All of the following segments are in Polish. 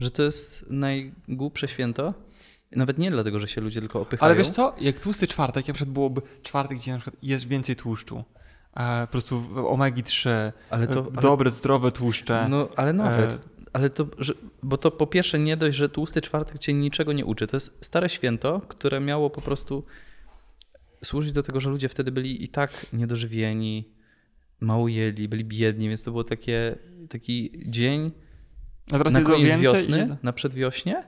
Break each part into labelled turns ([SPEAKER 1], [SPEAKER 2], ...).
[SPEAKER 1] że to jest najgłupsze święto. Nawet nie dlatego, że się ludzie tylko opychają.
[SPEAKER 2] Ale wiesz co, jak tłusty czwartek, jak przykład byłoby czwartek, gdzie na przykład jest więcej tłuszczu, e, po prostu omegi 3,
[SPEAKER 1] Ale to,
[SPEAKER 2] e,
[SPEAKER 1] ale,
[SPEAKER 2] dobre, zdrowe tłuszcze.
[SPEAKER 1] no, ale nawet.
[SPEAKER 2] E,
[SPEAKER 1] Ale to, że, bo to po pierwsze nie dość, że tłusty czwartek cię niczego nie uczy. To jest stare święto, które miało po prostu służyć do tego, że ludzie wtedy byli i tak niedożywieni, mało jedli, byli biedni, więc to było takie, taki dzień
[SPEAKER 2] a teraz
[SPEAKER 1] na koniec
[SPEAKER 2] więcej
[SPEAKER 1] wiosny,
[SPEAKER 2] i
[SPEAKER 1] na przedwiośnie.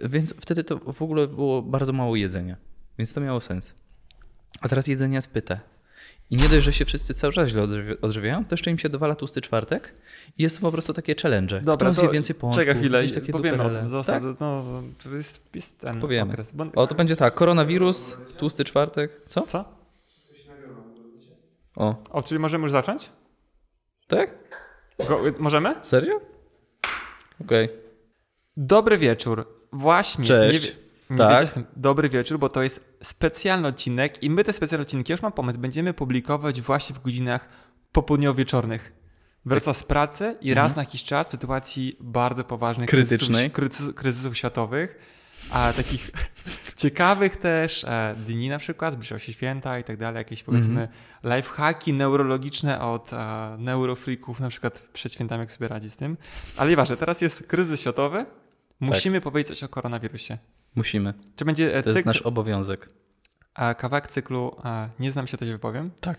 [SPEAKER 1] Więc wtedy to w ogóle było bardzo mało jedzenia, więc to miało sens. A teraz jedzenie jest pyte. I nie dość, że się wszyscy cały czas źle odżywi- odżywiają, to jeszcze im się dowala tłusty czwartek i jest to po prostu takie challenge.
[SPEAKER 2] Dobra,
[SPEAKER 1] Kto
[SPEAKER 2] to
[SPEAKER 1] więcej pączków,
[SPEAKER 2] Czekaj chwilę,
[SPEAKER 1] takie
[SPEAKER 2] powiemy o
[SPEAKER 1] duperele.
[SPEAKER 2] tym. Zostaw,
[SPEAKER 1] Tak?
[SPEAKER 2] no, to jest, jest ten
[SPEAKER 1] Powiemy.
[SPEAKER 2] okres. Bo,
[SPEAKER 1] O, to będzie tak, koronawirus, tłusty czwartek, co?
[SPEAKER 2] Co?
[SPEAKER 1] O,
[SPEAKER 2] O, czyli możemy już zacząć?
[SPEAKER 1] tak?
[SPEAKER 2] Go, możemy?
[SPEAKER 1] Serio? Okej.
[SPEAKER 2] Dobry wieczór. Właśnie.
[SPEAKER 1] Cześć.
[SPEAKER 2] Nie, nie
[SPEAKER 1] Tak.
[SPEAKER 2] wiedziałem, dobry wieczór, bo to jest specjalny odcinek i my te specjalne odcinki, już mam pomysł, będziemy publikować właśnie w godzinach popołudniowo-wieczornych. Wraca z pracy i raz na jakiś czas w sytuacji bardzo poważnych
[SPEAKER 1] Krytycznej.
[SPEAKER 2] kryzysów, kryzys- kryzysów światowych, a takich ciekawych też e, dni na przykład, zbliżają się święta i tak dalej, jakieś powiedzmy lifehacki neurologiczne od e, neurofreaków na przykład przed świętami, jak sobie radzi z tym. Ale nieważne, teraz jest kryzys światowy, musimy powiedzieć coś o koronawirusie.
[SPEAKER 1] Musimy.
[SPEAKER 2] Czy będzie e,
[SPEAKER 1] To jest
[SPEAKER 2] cykl,
[SPEAKER 1] nasz obowiązek.
[SPEAKER 2] a kawałek cyklu, a, nie znam się, to się wypowiem,
[SPEAKER 1] Tak.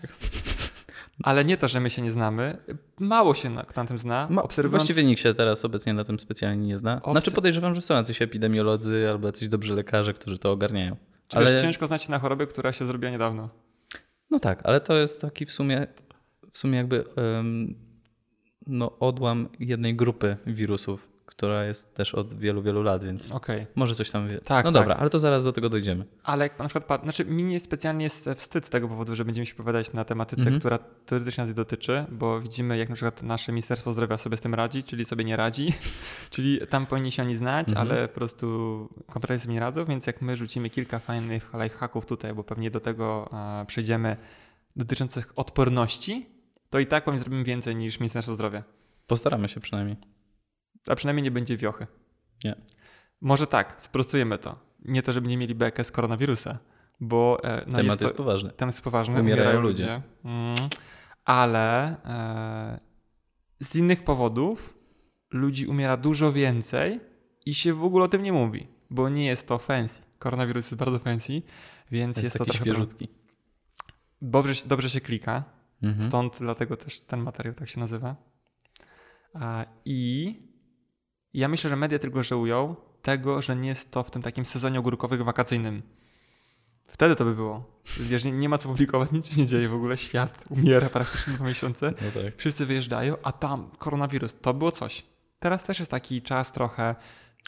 [SPEAKER 2] Ale nie to, że my się nie znamy, mało się na, na tym zna,
[SPEAKER 1] Ma,
[SPEAKER 2] obserwując...
[SPEAKER 1] Właściwie nikt się teraz obecnie na tym specjalnie nie zna.
[SPEAKER 2] Obse-
[SPEAKER 1] Znaczy podejrzewam, że są jacyś epidemiolodzy albo jacyś dobrzy lekarze, którzy to ogarniają.
[SPEAKER 2] Ale...
[SPEAKER 1] Ale
[SPEAKER 2] ciężko znać się na chorobę, która się zrobiła niedawno.
[SPEAKER 1] no tak, ale to jest taki w sumie w sumie jakby em, no odłam jednej grupy wirusów, która jest też od wielu, wielu lat, więc
[SPEAKER 2] Okej.
[SPEAKER 1] może coś tam wie.
[SPEAKER 2] Tak,
[SPEAKER 1] no
[SPEAKER 2] tak.
[SPEAKER 1] dobra, ale to zaraz do tego dojdziemy.
[SPEAKER 2] Ale jak na przykład, znaczy mi nie specjalnie jest wstyd z tego powodu, że będziemy się wypowiadać na tematyce,
[SPEAKER 1] Mhm.
[SPEAKER 2] która teoretycznie nas dotyczy, bo widzimy jak na przykład nasze Ministerstwo Zdrowia sobie z tym radzi, czyli sobie nie radzi, czyli tam powinni się oni znać,
[SPEAKER 1] Mhm.
[SPEAKER 2] ale po prostu kompletnie sobie nie radzą, więc jak my rzucimy kilka fajnych lifehacków tutaj, bo pewnie do tego e, przejdziemy dotyczących odporności, to i tak pewnie zrobimy więcej niż Ministerstwo Zdrowia.
[SPEAKER 1] Postaramy się przynajmniej.
[SPEAKER 2] A przynajmniej nie będzie wiochy.
[SPEAKER 1] Nie.
[SPEAKER 2] Może tak, sprostujemy to. Nie to, żeby nie mieli bekę z koronawirusa, bo e, no
[SPEAKER 1] Temat
[SPEAKER 2] jest
[SPEAKER 1] jest,
[SPEAKER 2] to,
[SPEAKER 1] poważny.
[SPEAKER 2] Temat jest poważny,
[SPEAKER 1] Umierają
[SPEAKER 2] umierają,
[SPEAKER 1] ludzie.
[SPEAKER 2] ludzie. Mm. Ale e, z innych powodów ludzi umiera dużo więcej i się w ogóle o tym nie mówi, bo nie jest to fancy. Koronawirus jest bardzo fancy, więc
[SPEAKER 1] Jest,
[SPEAKER 2] jest, to trochę
[SPEAKER 1] świeżutki.
[SPEAKER 2] dobrze, się- dobrze się klika.
[SPEAKER 1] Mhm.
[SPEAKER 2] Stąd dlatego też ten materiał tak się nazywa. A, I ja myślę, że media tylko żałują tego, że nie jest to w tym takim sezonie ogórkowym wakacyjnym. Wtedy to by było. Wiesz, nie, nie ma co publikować, nic się nie dzieje w ogóle, świat umiera praktycznie dwa miesiące.
[SPEAKER 1] No tak.
[SPEAKER 2] Wszyscy wyjeżdżają, a tam koronawirus, to było coś. Teraz też jest taki czas trochę,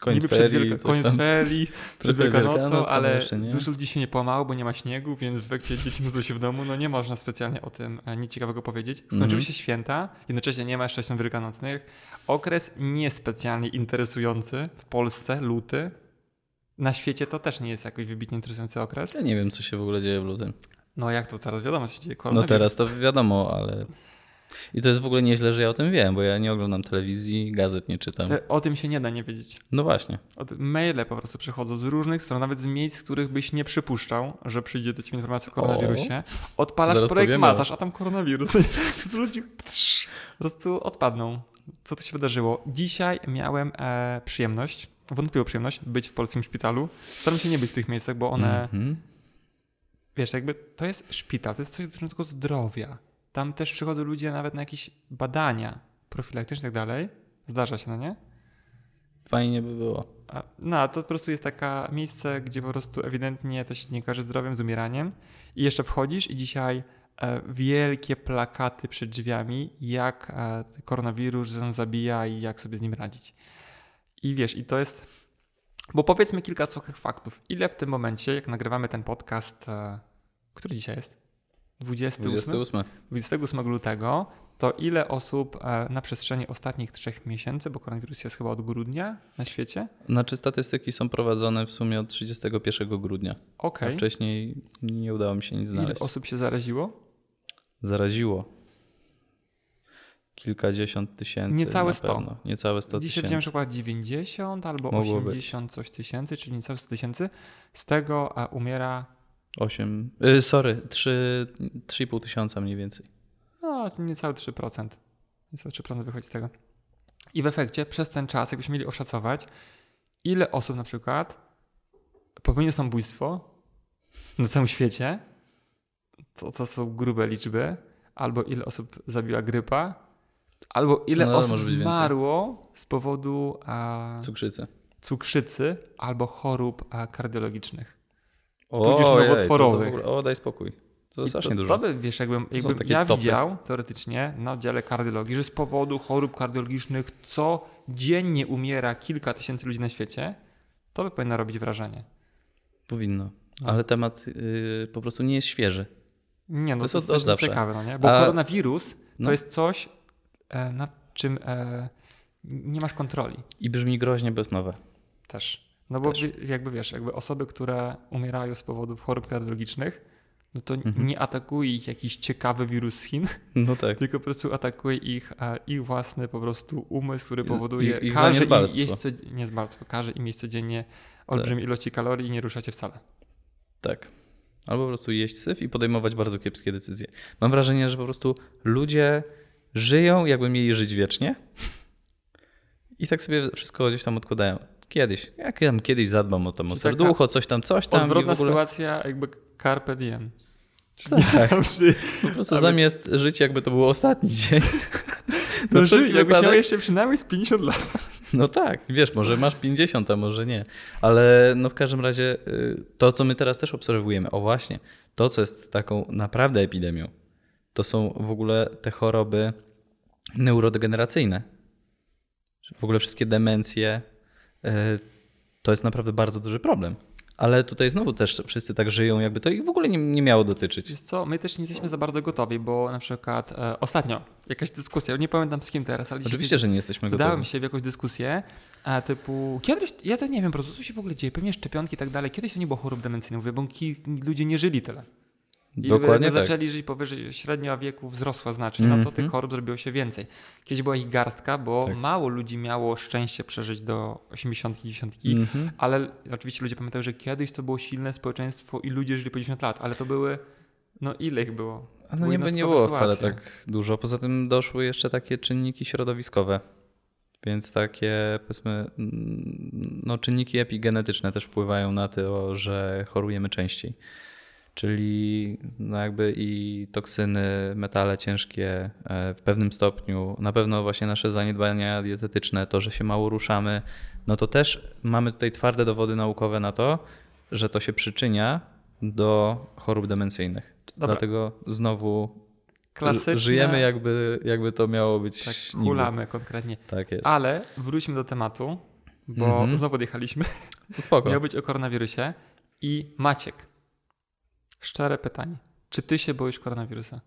[SPEAKER 1] Koniec
[SPEAKER 2] niby przed
[SPEAKER 1] ferii,
[SPEAKER 2] Wielka, koniec
[SPEAKER 1] tam.
[SPEAKER 2] ferii, przed Wielkanocą,
[SPEAKER 1] Wielkanocą,
[SPEAKER 2] ale dużo ludzi się nie połamało, bo nie ma śniegu, więc w efekcie dzieci nudzą się w domu. No nie można specjalnie o tym e, nic ciekawego powiedzieć. Skończyły
[SPEAKER 1] Mhm.
[SPEAKER 2] się święta, jednocześnie nie ma jeszcze świąt wielkanocnych. Okres niespecjalnie interesujący w Polsce, luty. Na świecie to też nie jest jakoś wybitnie interesujący okres.
[SPEAKER 1] Ja nie wiem, co się w ogóle dzieje w lutym.
[SPEAKER 2] No jak to teraz wiadomo, co się dzieje.
[SPEAKER 1] No teraz to wiadomo, ale... I to jest w ogóle nieźle, że ja o tym wiem, bo ja nie oglądam telewizji, gazet nie czytam.
[SPEAKER 2] O tym się nie da nie wiedzieć.
[SPEAKER 1] No właśnie.
[SPEAKER 2] Maile po prostu przychodzą z różnych stron, nawet z miejsc, których byś nie przypuszczał, że przyjdzie do ciebie informacja o koronawirusie. Odpalasz
[SPEAKER 1] Zaraz
[SPEAKER 2] projekt
[SPEAKER 1] powiemy.
[SPEAKER 2] masaż, a tam koronawirus. Ludzie po prostu odpadną. Co tu się wydarzyło? Dzisiaj miałem e, przyjemność, wątpliwą przyjemność, być w polskim szpitalu. Staram się nie być w tych miejscach, bo one,
[SPEAKER 1] Mhm.
[SPEAKER 2] wiesz, jakby to jest szpital, to jest coś dotyczącego zdrowia. Tam też przychodzą ludzie nawet na jakieś badania profilaktyczne i tak dalej. Zdarza się, no nie?
[SPEAKER 1] Fajnie by było.
[SPEAKER 2] A, No, to po prostu jest taka miejsce, gdzie po prostu ewidentnie to się nie z zdrowiem, z umieraniem. I jeszcze wchodzisz i dzisiaj e, wielkie plakaty przed drzwiami, jak e, koronawirus on zabija i jak sobie z nim radzić. I wiesz, i to jest. Bo powiedzmy kilka suchych faktów. Ile w tym momencie, jak nagrywamy ten podcast, e, który dzisiaj jest? 28?
[SPEAKER 1] 28.
[SPEAKER 2] 28 lutego, to ile osób e, na przestrzeni ostatnich trzech miesięcy, bo koronawirus jest chyba od grudnia na świecie?
[SPEAKER 1] Znaczy statystyki są prowadzone w sumie od 31 grudnia.
[SPEAKER 2] Okej.
[SPEAKER 1] Wcześniej nie udało mi się nic
[SPEAKER 2] Ile
[SPEAKER 1] znaleźć.
[SPEAKER 2] osób się zaraziło?
[SPEAKER 1] Zaraziło. kilkadziesiąt tysięcy.
[SPEAKER 2] Niecałe
[SPEAKER 1] na
[SPEAKER 2] 100.
[SPEAKER 1] Pewno. Niecałe 100
[SPEAKER 2] Dzisiaj widziałem,
[SPEAKER 1] tysięcy.
[SPEAKER 2] chyba 90 albo
[SPEAKER 1] Mogło
[SPEAKER 2] 80 coś tysięcy, czyli niecałe 100 tysięcy. Z tego a umiera
[SPEAKER 1] 8, y, sorry, 3, 3,5 tysiąca mniej więcej.
[SPEAKER 2] no, niecałe 3%. Niecałe 3% wychodzi z tego. I w efekcie przez ten czas, jakbyśmy mieli oszacować, ile osób na przykład popełniło samobójstwo na całym świecie, to, to są grube liczby, albo ile osób zabiła grypa, albo ile
[SPEAKER 1] No,
[SPEAKER 2] osób
[SPEAKER 1] więcej.
[SPEAKER 2] zmarło z powodu a,
[SPEAKER 1] Cukrzycy.
[SPEAKER 2] cukrzycy albo chorób a, kardiologicznych.
[SPEAKER 1] O,
[SPEAKER 2] Tudzież
[SPEAKER 1] ojej, to
[SPEAKER 2] nowotworowych.
[SPEAKER 1] ogóle- O, daj spokój. To
[SPEAKER 2] I
[SPEAKER 1] strasznie
[SPEAKER 2] to,
[SPEAKER 1] dużo.
[SPEAKER 2] To by, wiesz, jakbym, jakbym ja
[SPEAKER 1] topy.
[SPEAKER 2] widział teoretycznie na oddziale kardiologii, że z powodu chorób kardiologicznych codziennie umiera kilka tysięcy ludzi na świecie, to by powinno robić wrażenie.
[SPEAKER 1] Powinno.
[SPEAKER 2] No.
[SPEAKER 1] Ale temat y, po prostu nie jest świeży.
[SPEAKER 2] Nie, no
[SPEAKER 1] To jest
[SPEAKER 2] to, jest
[SPEAKER 1] od
[SPEAKER 2] też
[SPEAKER 1] zawsze.
[SPEAKER 2] ciekawe, no nie? Bo
[SPEAKER 1] A-
[SPEAKER 2] koronawirus to
[SPEAKER 1] no.
[SPEAKER 2] jest coś, e, nad czym e, nie masz kontroli
[SPEAKER 1] I brzmi groźnie, jest nowe.
[SPEAKER 2] też. No bo
[SPEAKER 1] Też.
[SPEAKER 2] jakby wiesz, jakby osoby, które umierają z powodów chorób kardiologicznych, no to
[SPEAKER 1] Mhm.
[SPEAKER 2] nie atakuje ich jakiś ciekawy wirus z Chin,
[SPEAKER 1] No tak.
[SPEAKER 2] tylko po prostu atakuje ich e, ich własny po prostu umysł, który
[SPEAKER 1] I-
[SPEAKER 2] powoduje,
[SPEAKER 1] ich
[SPEAKER 2] każe im jeść codziennie, nie zmartwo, każe im jeść codziennie olbrzymie ilości kalorii i nie ruszacie wcale.
[SPEAKER 1] Tak. Albo po prostu jeść syf i podejmować bardzo kiepskie decyzje. Mam wrażenie, że po prostu ludzie żyją, jakby mieli żyć wiecznie. I tak sobie wszystko gdzieś tam odkładają. Kiedyś. Jak ja tam kiedyś zadbam o, tam, o serducho, coś tam, coś tam.
[SPEAKER 2] Odwrotna
[SPEAKER 1] ogóle
[SPEAKER 2] sytuacja jakby carpe diem.
[SPEAKER 1] Tak. Po prostu
[SPEAKER 2] Ale-
[SPEAKER 1] zamiast żyć, jakby to był ostatni dzień.
[SPEAKER 2] No żyj, jakbyś
[SPEAKER 1] wypadek-
[SPEAKER 2] miał jeszcze przynajmniej z 50 lat.
[SPEAKER 1] No tak, wiesz, może masz 50, a może nie. Ale no w każdym razie y, to, co my teraz też obserwujemy, o właśnie, to, co jest taką naprawdę epidemią, to są w ogóle te choroby neurodegeneracyjne. W ogóle wszystkie demencje, to jest naprawdę bardzo duży problem. Ale tutaj znowu też wszyscy tak żyją, jakby to ich w ogóle nie, nie miało dotyczyć.
[SPEAKER 2] Wiesz co, my też nie jesteśmy za bardzo gotowi, bo na przykład e, ostatnio jakaś dyskusja, nie pamiętam z kim teraz, ale
[SPEAKER 1] Oczywiście, że nie jesteśmy
[SPEAKER 2] Wdałem
[SPEAKER 1] gotowi.
[SPEAKER 2] się w jakąś dyskusję, a typu, kiedyś, ja to nie wiem po prostu, co się w ogóle dzieje, pewnie szczepionki i tak dalej, kiedyś to nie było chorób demencyjnych, mówię, bo ludzie nie żyli tyle.
[SPEAKER 1] Dokładnie tak.
[SPEAKER 2] zaczęli żyć powyżej średnia wieku wzrosła znacznie, no to
[SPEAKER 1] Mhm.
[SPEAKER 2] tych chorób zrobiło się więcej. Kiedyś była ich garstka, bo
[SPEAKER 1] Tak.
[SPEAKER 2] mało ludzi miało szczęście przeżyć do 80, 90,
[SPEAKER 1] Mhm.
[SPEAKER 2] ale oczywiście ludzie pamiętają, że kiedyś to było silne społeczeństwo i ludzie żyli po 90 lat, ale to były, no ile ich było?
[SPEAKER 1] A No
[SPEAKER 2] Były
[SPEAKER 1] nie, było wcale
[SPEAKER 2] sytuacje.
[SPEAKER 1] tak dużo. Poza tym doszły jeszcze takie czynniki środowiskowe. Więc takie, powiedzmy, mm, no, czynniki epigenetyczne też wpływają na to, że chorujemy częściej. Czyli no jakby i toksyny, metale ciężkie e, w pewnym stopniu, na pewno właśnie nasze zaniedbania dietetyczne, to, że się mało ruszamy, no to też mamy tutaj twarde dowody naukowe na to, że to się przyczynia do chorób demencyjnych.
[SPEAKER 2] Dobra.
[SPEAKER 1] Dlatego znowu
[SPEAKER 2] Klasyczne,
[SPEAKER 1] żyjemy jakby, jakby to miało być
[SPEAKER 2] tak, hulamy konkretnie.
[SPEAKER 1] Tak jest.
[SPEAKER 2] Ale wróćmy do tematu, bo
[SPEAKER 1] Mhm.
[SPEAKER 2] znowu odjechaliśmy.
[SPEAKER 1] Spoko.
[SPEAKER 2] Miał być o koronawirusie. I Maciek, szczere pytanie. Czy ty się boisz koronawirusa?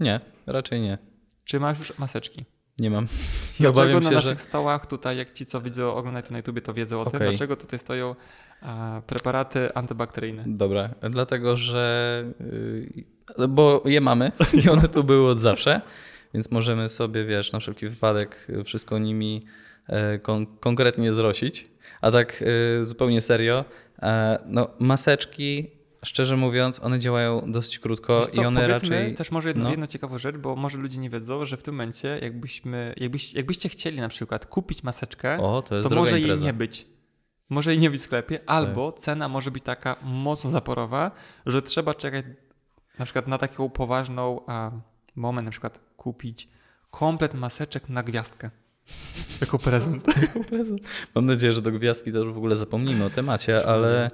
[SPEAKER 1] Nie, raczej nie.
[SPEAKER 2] Czy masz już maseczki?
[SPEAKER 1] Nie mam. I
[SPEAKER 2] Dlaczego na
[SPEAKER 1] się,
[SPEAKER 2] naszych
[SPEAKER 1] że...
[SPEAKER 2] stołach tutaj, jak ci co widzą, oglądają na YouTube, to wiedzą o tym,
[SPEAKER 1] Okej.
[SPEAKER 2] dlaczego tutaj stoją a, preparaty antybakteryjne.
[SPEAKER 1] Dobra, dlatego, że... yy, Bo je mamy i one tu były od zawsze, więc możemy sobie, wiesz, na wszelki wypadek wszystko nimi e, kon- konkretnie zrosić. A tak e, zupełnie serio, e, no maseczki, szczerze mówiąc, one działają dosyć krótko
[SPEAKER 2] co,
[SPEAKER 1] i one raczej...
[SPEAKER 2] też może jedno,
[SPEAKER 1] no.
[SPEAKER 2] ciekawą rzecz, bo może ludzie nie wiedzą, że w tym momencie jakbyśmy, jakbyś, jakbyście chcieli na przykład kupić maseczkę,
[SPEAKER 1] O, to jest
[SPEAKER 2] to może jej
[SPEAKER 1] impreza. Tak.
[SPEAKER 2] nie być. Może jej nie być w sklepie, albo cena może być taka mocno zaporowa, że trzeba czekać na przykład na taką poważną a, moment, na przykład kupić komplet maseczek na gwiazdkę. Jako prezent.
[SPEAKER 1] prezent. Mam nadzieję, że do gwiazdki to już w ogóle zapomnimy o temacie, ale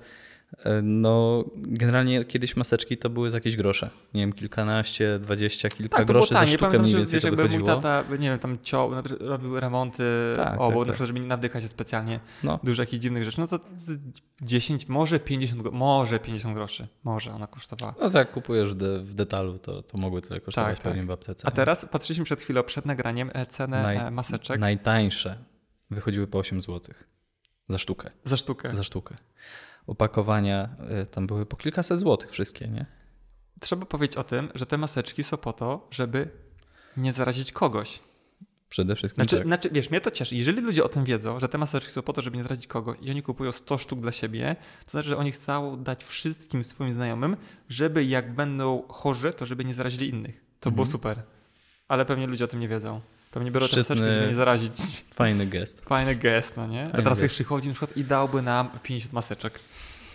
[SPEAKER 1] no generalnie kiedyś maseczki to były za jakieś grosze. Nie wiem, kilkanaście, dwadzieścia, kilka
[SPEAKER 2] Tak,
[SPEAKER 1] groszy za sztukę
[SPEAKER 2] Pamiętam,
[SPEAKER 1] mniej więcej
[SPEAKER 2] wiesz,
[SPEAKER 1] to
[SPEAKER 2] jakby mój
[SPEAKER 1] wychodziło.
[SPEAKER 2] tata, nie wiem, tam ciął, robił remonty
[SPEAKER 1] Tak,
[SPEAKER 2] obok,
[SPEAKER 1] tak,
[SPEAKER 2] na
[SPEAKER 1] tak.
[SPEAKER 2] przykład, żeby nie nawdykać się specjalnie
[SPEAKER 1] No.
[SPEAKER 2] dużo jakichś dziwnych rzeczy, no to z 10, może 50, gro- może 50 groszy. Może ona kosztowała.
[SPEAKER 1] No tak, kupujesz w, de, w detalu, to, to mogły tyle kosztować
[SPEAKER 2] Tak,
[SPEAKER 1] pewnie
[SPEAKER 2] tak.
[SPEAKER 1] w aptece.
[SPEAKER 2] A teraz patrzyliśmy przed chwilą, przed nagraniem, e, cenę
[SPEAKER 1] Naj-
[SPEAKER 2] e, maseczek
[SPEAKER 1] Najtańsze wychodziły po 8 zł za sztukę.
[SPEAKER 2] za sztukę.
[SPEAKER 1] Za sztukę. Opakowania y, tam były po kilkaset złotych wszystkie, nie?
[SPEAKER 2] Trzeba powiedzieć o tym, że te maseczki są po to, żeby nie zarazić kogoś.
[SPEAKER 1] Przede wszystkim
[SPEAKER 2] Znaczy,
[SPEAKER 1] tak.
[SPEAKER 2] znaczy, wiesz, mnie to cieszy. Jeżeli ludzie o tym wiedzą, że te maseczki są po to, żeby nie zarazić kogo i oni kupują 100 sztuk dla siebie, to znaczy, że oni chcą dać wszystkim swoim znajomym, żeby jak będą chorzy, to żeby nie zarazili innych. To było
[SPEAKER 1] Mhm.
[SPEAKER 2] super. Ale pewnie ludzie o tym nie wiedzą. Pewnie biorą te
[SPEAKER 1] Szczytny-
[SPEAKER 2] maseczki, żeby nie zarazić.
[SPEAKER 1] Fajny gest.
[SPEAKER 2] Fajny gest, no nie? A
[SPEAKER 1] Fajny
[SPEAKER 2] teraz ktoś
[SPEAKER 1] gest.
[SPEAKER 2] przychodzi na przykład i dałby nam 50 maseczek.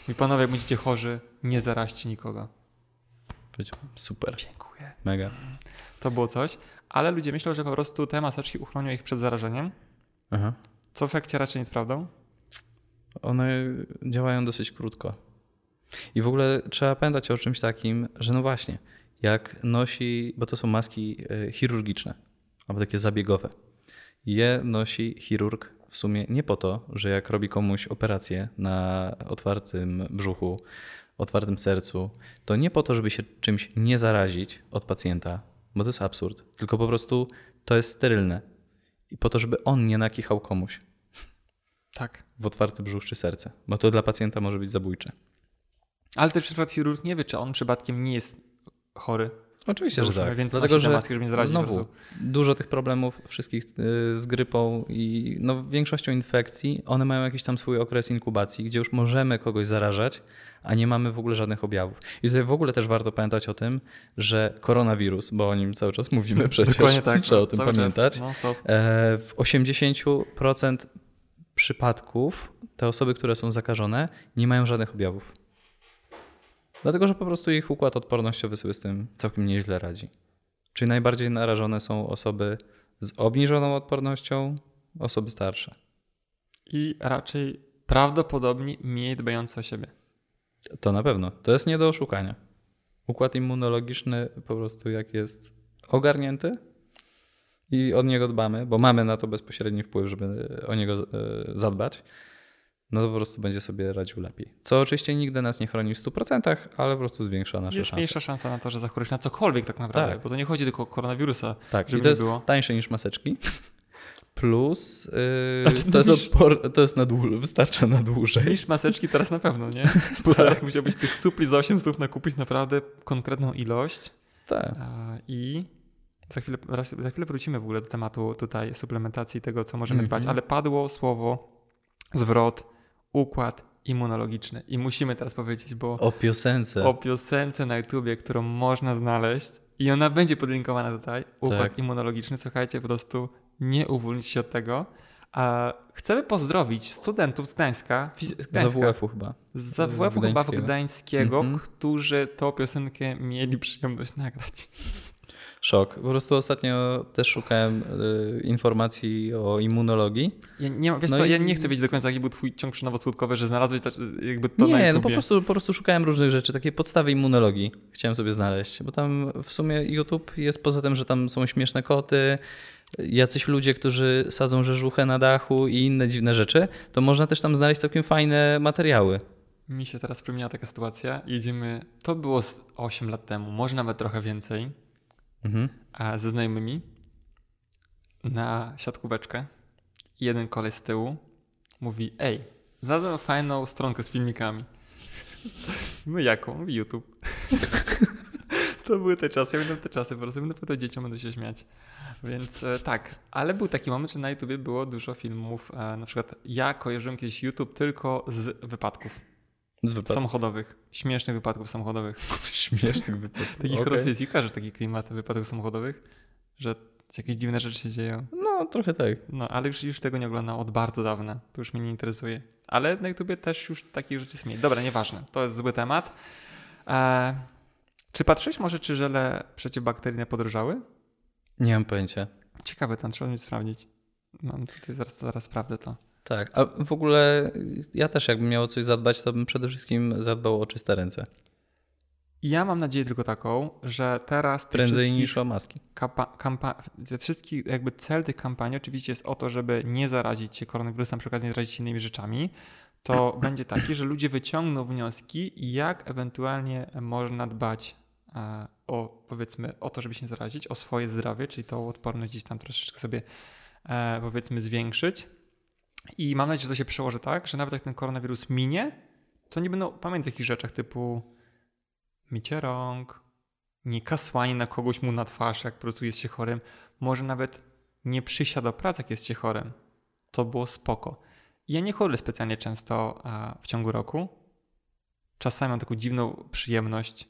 [SPEAKER 2] I panowie, jak będziecie chorzy, nie zaraźcie nikogo.
[SPEAKER 1] Super,
[SPEAKER 2] Dziękuję.
[SPEAKER 1] mega.
[SPEAKER 2] To było coś. Ale ludzie myślą, że po prostu te maseczki uchronią ich przed zarażeniem,
[SPEAKER 1] Aha.
[SPEAKER 2] co w efekcie raczej nie jest prawdą.
[SPEAKER 1] One działają dosyć krótko. I w ogóle trzeba pamiętać o czymś takim, że no właśnie, jak nosi, bo to są maski e, chirurgiczne, albo takie zabiegowe. Je nosi chirurg w sumie nie po to, że jak robi komuś operację na otwartym brzuchu, otwartym sercu, to nie po to, żeby się czymś nie zarazić od pacjenta, bo to jest absurd, tylko po prostu to jest sterylne. I po to, żeby on nie nakichał komuś
[SPEAKER 2] Tak.
[SPEAKER 1] w otwarty brzuch czy serce, bo to dla pacjenta może być zabójcze.
[SPEAKER 2] Ale też przykład chirurg nie wie, czy on przypadkiem nie jest chory.
[SPEAKER 1] Oczywiście, że tak.
[SPEAKER 2] więc
[SPEAKER 1] Dlatego, że
[SPEAKER 2] maski, żeby nie zarazić
[SPEAKER 1] znowu dużo tych problemów wszystkich y, z grypą i no, większością infekcji, one mają jakiś tam swój okres inkubacji, gdzie już możemy kogoś zarażać, a nie mamy w ogóle żadnych objawów. I tutaj w ogóle też warto pamiętać o tym, że koronawirus, bo o nim cały czas mówimy przecież,
[SPEAKER 2] Dokładnie tak.
[SPEAKER 1] trzeba o tym pamiętać.
[SPEAKER 2] Non-stop.
[SPEAKER 1] E, W 80% przypadków te osoby, które są zakażone, nie mają żadnych objawów. Dlatego, że po prostu ich układ odpornościowy sobie z tym całkiem nieźle radzi. Czyli najbardziej narażone są osoby z obniżoną odpornością, osoby starsze.
[SPEAKER 2] I raczej prawdopodobnie mniej dbający o siebie.
[SPEAKER 1] To na pewno. To jest nie do oszukania. Układ immunologiczny po prostu jak jest ogarnięty i od niego dbamy, bo mamy na to bezpośredni wpływ, żeby o niego e, zadbać, no to po prostu będzie sobie radził lepiej. Co oczywiście nigdy nas nie chroni w 100%, ale po prostu zwiększa nasze
[SPEAKER 2] Jest
[SPEAKER 1] szanse.
[SPEAKER 2] mniejsza szansa na to, że zachorujesz na cokolwiek tak naprawdę,
[SPEAKER 1] Tak.
[SPEAKER 2] bo to nie chodzi tylko o koronawirusa.
[SPEAKER 1] Tak,
[SPEAKER 2] żeby
[SPEAKER 1] i to jest
[SPEAKER 2] było.
[SPEAKER 1] tańsze niż maseczki. Plus yy,
[SPEAKER 2] Znaczy,
[SPEAKER 1] to, jest odpor, to jest na dłu- wystarcza na dłużej.
[SPEAKER 2] Niż maseczki teraz na pewno, nie? Bo teraz musiałbyś tych supli za 8 słów nakupić naprawdę konkretną ilość.
[SPEAKER 1] Tak.
[SPEAKER 2] I za chwilę, raz- za chwilę wrócimy w ogóle do tematu tutaj suplementacji tego, co możemy
[SPEAKER 1] Mhm.
[SPEAKER 2] dbać, ale padło słowo, zwrot, układ immunologiczny. I musimy teraz powiedzieć, bo
[SPEAKER 1] O piosence.
[SPEAKER 2] o piosence na YouTubie, którą można znaleźć i ona będzie podlinkowana tutaj, układ
[SPEAKER 1] Tak.
[SPEAKER 2] immunologiczny. Słuchajcie, po prostu nie uwolnić się od tego. A chcemy pozdrowić studentów z Gdańska, fiz-
[SPEAKER 1] Z
[SPEAKER 2] Gdańska
[SPEAKER 1] AWF-u chyba.
[SPEAKER 2] z AWF-u chyba w
[SPEAKER 1] Gdańskiego.
[SPEAKER 2] Gdańskiego,
[SPEAKER 1] Mhm.
[SPEAKER 2] którzy tą piosenkę mieli przyjemność nagrać.
[SPEAKER 1] Szok. Po prostu ostatnio też szukałem y, informacji o immunologii.
[SPEAKER 2] Ja nie, wiesz
[SPEAKER 1] No
[SPEAKER 2] co, ja nie chcę wiedzieć do końca, jaki był twój ciąg przynowo-skutkowy, że znalazłeś to, jakby to
[SPEAKER 1] nie, no po prostu, po prostu szukałem różnych rzeczy, takie podstawy immunologii chciałem sobie znaleźć, bo tam w sumie YouTube jest poza tym, że tam są śmieszne koty, jacyś ludzie, którzy sadzą rzeżuchę na dachu i inne dziwne rzeczy, to można też tam znaleźć całkiem fajne materiały.
[SPEAKER 2] Mi się teraz przypomniała taka sytuacja. Jedziemy, to było z 8 lat temu, może nawet trochę więcej,
[SPEAKER 1] Mhm.
[SPEAKER 2] a ze znajomymi na siatkóweczkę. Jeden koleś z tyłu mówi, ej, znalazłem fajną stronkę z filmikami. No jaką? YouTube. to były te czasy, ja będę te czasy, po prostu będę powiedział dzieciom, będę się śmiać. Więc e, tak, ale był taki moment, że na YouTubie było dużo filmów, e, na przykład ja kojarzyłem kiedyś YouTube tylko z wypadków. Samochodowych, śmiesznych wypadków samochodowych.
[SPEAKER 1] Śmiesznych wypadków.
[SPEAKER 2] Takich
[SPEAKER 1] Okej.
[SPEAKER 2] rosyjskich, kojarzysz taki klimat wypadków samochodowych, że jakieś dziwne rzeczy się dzieją.
[SPEAKER 1] No, trochę tak.
[SPEAKER 2] No, ale już, już tego nie oglądam od bardzo dawna. To już mnie nie interesuje. Ale na YouTubie też już takich rzeczy jest mniej. Dobra, nieważne. To jest zły temat. E, czy patrzyłeś może, czy żele przeciwbakteryjne podrożały?
[SPEAKER 1] Nie mam pojęcia.
[SPEAKER 2] Ciekawe, tam trzeba mi sprawdzić. Mam tutaj, zaraz, zaraz sprawdzę to.
[SPEAKER 1] Tak, a w ogóle ja też jakbym miał coś zadbać, to bym przede wszystkim zadbał o czyste ręce.
[SPEAKER 2] Ja mam nadzieję tylko taką, że teraz
[SPEAKER 1] Prędzej niż o maski.
[SPEAKER 2] kampa- kampa- ze wszystkich, jakby cel tych kampanii oczywiście jest o to, żeby nie zarazić się koronawirusem, przy okazji nie zarazić się innymi rzeczami. To będzie taki, że ludzie wyciągną wnioski, jak ewentualnie można dbać e, o, powiedzmy, o to, żeby się nie zarazić, o swoje zdrowie, czyli tą odporność gdzieś tam troszeczkę sobie, e, powiedzmy, zwiększyć. I mam nadzieję, że to się przełoży tak, że nawet jak ten koronawirus minie, to nie będą pamiętać takich rzeczach typu mycie rąk, nie kasłanie na kogoś mu na twarz, jak po prostu jest się chorym. Może nawet nie przysiad do pracy, jak jest się chorym. To było spoko. Ja nie choruję specjalnie często w ciągu roku. Czasami mam taką dziwną przyjemność,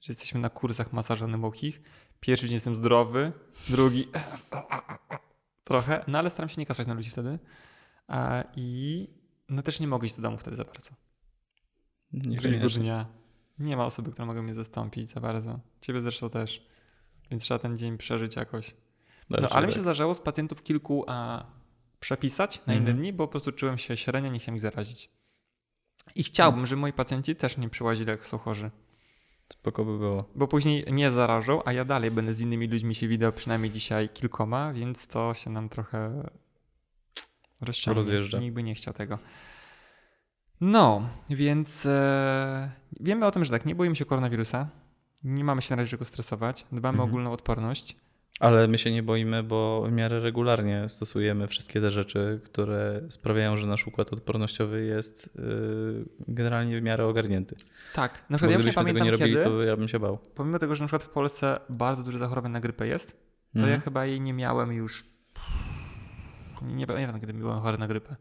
[SPEAKER 2] że jesteśmy na kursach masaża głębokich. Pierwszy dzień jestem zdrowy, drugi trochę, no ale staram się nie kasać na ludzi wtedy. I no też nie mogę iść do domu wtedy za bardzo. Drugiego dnia nie ma osoby, która mogła mnie zastąpić za bardzo. Ciebie zresztą też. Więc trzeba ten dzień przeżyć jakoś. No, ale mi się zdarzało z pacjentów kilku a, przepisać na inne mhm. dni, bo po prostu czułem się średnio, nie chciałem ich zarazić. I chciałbym, żeby moi pacjenci też nie przyłazili, jak są chorzy.
[SPEAKER 1] Spoko by było.
[SPEAKER 2] Bo później nie zarażą, a ja dalej będę z innymi ludźmi się widział, przynajmniej dzisiaj kilkoma, więc to się nam trochę rozciągnie. Rozjeżdża. Nikt by nie chciał tego. No, więc e, wiemy o tym, że tak, nie boimy się koronawirusa, nie mamy się na razie czego stresować, dbamy mhm. o ogólną odporność.
[SPEAKER 1] Ale my się nie boimy, bo w miarę regularnie stosujemy wszystkie te rzeczy, które sprawiają, że nasz układ odpornościowy jest yy, generalnie w miarę ogarnięty.
[SPEAKER 2] Tak,
[SPEAKER 1] na przykład bo ja gdybyśmy tego nie robili, kiedy, to ja bym się bał.
[SPEAKER 2] Pomimo tego, że na przykład w Polsce bardzo dużo zachorowań na grypę jest, to mhm. ja chyba jej nie miałem już. Nie, nie pamiętam, kiedy byłem chory na grypę.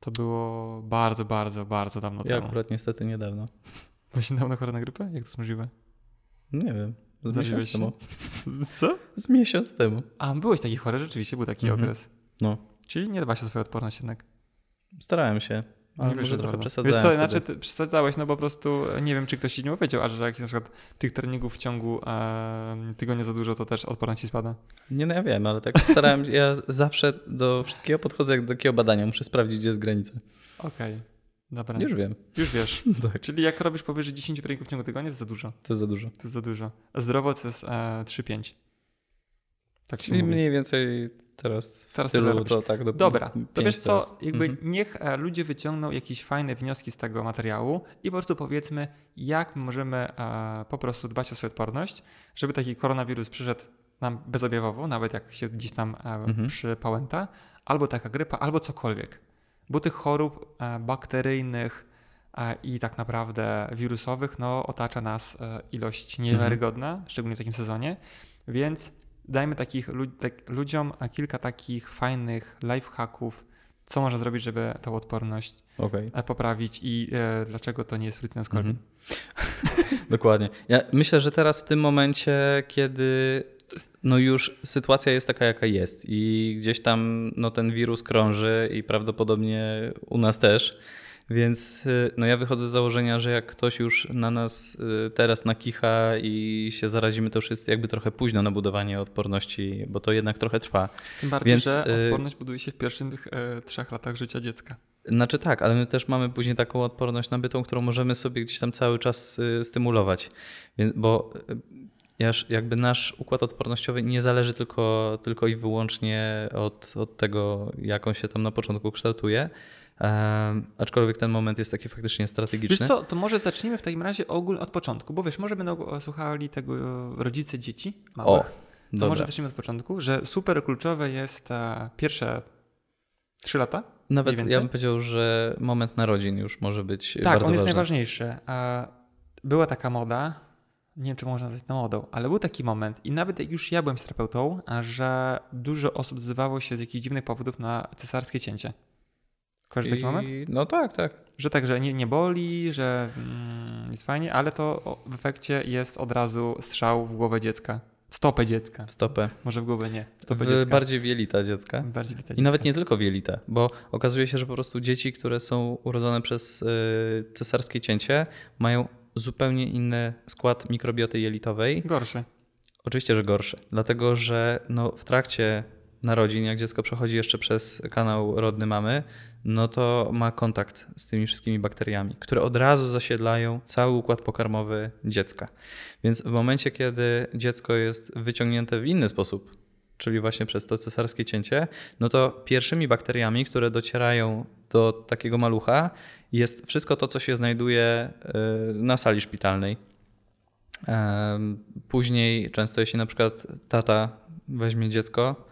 [SPEAKER 2] To było bardzo, bardzo, bardzo dawno
[SPEAKER 1] ja
[SPEAKER 2] temu.
[SPEAKER 1] Ja akurat niestety niedawno.
[SPEAKER 2] Byłeś niedawno chory na grypę? Jak to jest możliwe?
[SPEAKER 1] Nie wiem. Z miesiąc się? temu.
[SPEAKER 2] Co?
[SPEAKER 1] Z miesiąc temu.
[SPEAKER 2] A, byłeś taki chory, rzeczywiście był taki mhm. okres. No. Czyli nie dba się o swoją odporność jednak.
[SPEAKER 1] Starałem się. Ale nie może trochę przesadzałem.
[SPEAKER 2] Wiesz co, znaczy ty przesadzałeś, no po prostu nie wiem, czy ktoś ci nie powiedział, a że jak na przykład tych treningów w ciągu e, tygodnia za dużo, to też odporność ci spada.
[SPEAKER 1] Nie, no ja wiem, ale tak starałem się, ja zawsze do wszystkiego podchodzę jak do takiego badania, muszę sprawdzić, gdzie jest granica.
[SPEAKER 2] Okej. Okay. Dobra.
[SPEAKER 1] Już wiem.
[SPEAKER 2] Już wiesz. tak. Czyli jak robisz powyżej 10 treningów w ciągu tygodnia, to jest za dużo.
[SPEAKER 1] To jest za dużo.
[SPEAKER 2] To jest za dużo. A zdrowo to jest e, 3-5.
[SPEAKER 1] Tak Czyli mówi. mniej więcej teraz teraz tylu, to tak do
[SPEAKER 2] Dobra, to wiesz co, jakby mhm. niech e, ludzie wyciągną jakieś fajne wnioski z tego materiału i po prostu powiedzmy, jak możemy e, po prostu dbać o swoją odporność, żeby taki koronawirus przyszedł nam bezobjawowo, nawet jak się gdzieś tam e, mhm. przypałęta, albo taka grypa, albo cokolwiek. Bo tych chorób bakteryjnych i tak naprawdę wirusowych no, otacza nas ilość niewiarygodna, mhm. szczególnie w takim sezonie, więc dajmy takich tak, ludziom kilka takich fajnych lifehacków, co można zrobić, żeby tą odporność okay. E, poprawić i e, dlaczego to nie jest rutyna z Mhm.
[SPEAKER 1] Dokładnie. Ja myślę, że teraz w tym momencie, kiedy no już sytuacja jest taka, jaka jest i gdzieś tam no, ten wirus krąży i prawdopodobnie u nas też, więc y, no ja wychodzę z założenia, że jak ktoś już na nas y, teraz nakicha i się zarazimy, to już jest jakby trochę późno na budowanie odporności, bo to jednak trochę trwa.
[SPEAKER 2] Tym bardziej, Więc, że y, odporność buduje się w pierwszych e, trzech latach życia dziecka.
[SPEAKER 1] Znaczy tak, ale my też mamy później taką odporność nabytą, którą możemy sobie gdzieś tam cały czas stymulować. Więc, bo jakby nasz układ odpornościowy nie zależy tylko, tylko i wyłącznie od, od tego, jak on się tam na początku kształtuje, aczkolwiek ten moment jest taki faktycznie strategiczny.
[SPEAKER 2] Wiesz co, to może zacznijmy w takim razie ogólnie od początku, bo wiesz, może będą słuchali tego rodzice dzieci małych. O, to dobra. może zacznijmy od początku, że super kluczowe jest e, pierwsze trzy lata.
[SPEAKER 1] Nawet ja bym powiedział, że moment narodzin już może być
[SPEAKER 2] tak,
[SPEAKER 1] bardzo ważny.
[SPEAKER 2] Tak, on jest najważniejszy. E, była taka moda, nie wiem, czy można nazwać to modą, ale był taki moment i nawet jak już ja byłem terapeutą, że dużo osób zdawało się z jakichś dziwnych powodów na cesarskie cięcie. Kojarzysz taki moment?
[SPEAKER 1] No tak, tak.
[SPEAKER 2] Że tak, że nie, nie boli, że mm, jest fajnie, ale to w efekcie jest od razu strzał w głowę dziecka. W stopę dziecka.
[SPEAKER 1] W stopę.
[SPEAKER 2] Może w głowę nie. W stopę
[SPEAKER 1] w
[SPEAKER 2] dziecka.
[SPEAKER 1] Bardziej wielita dziecka.
[SPEAKER 2] Bardziej wielita
[SPEAKER 1] I nawet nie tylko wielita, bo okazuje się, że po prostu dzieci, które są urodzone przez y, cesarskie cięcie, mają zupełnie inny skład mikrobioty jelitowej.
[SPEAKER 2] Gorszy.
[SPEAKER 1] Oczywiście, że gorszy. Dlatego, że no, w trakcie narodzin, jak dziecko przechodzi jeszcze przez kanał rodny mamy, no to ma kontakt z tymi wszystkimi bakteriami, które od razu zasiedlają cały układ pokarmowy dziecka. Więc w momencie, kiedy dziecko jest wyciągnięte w inny sposób, czyli właśnie przez to cesarskie cięcie, no to pierwszymi bakteriami, które docierają do takiego malucha, jest wszystko to, co się znajduje y, na sali szpitalnej. Później, często jeśli na przykład tata weźmie dziecko,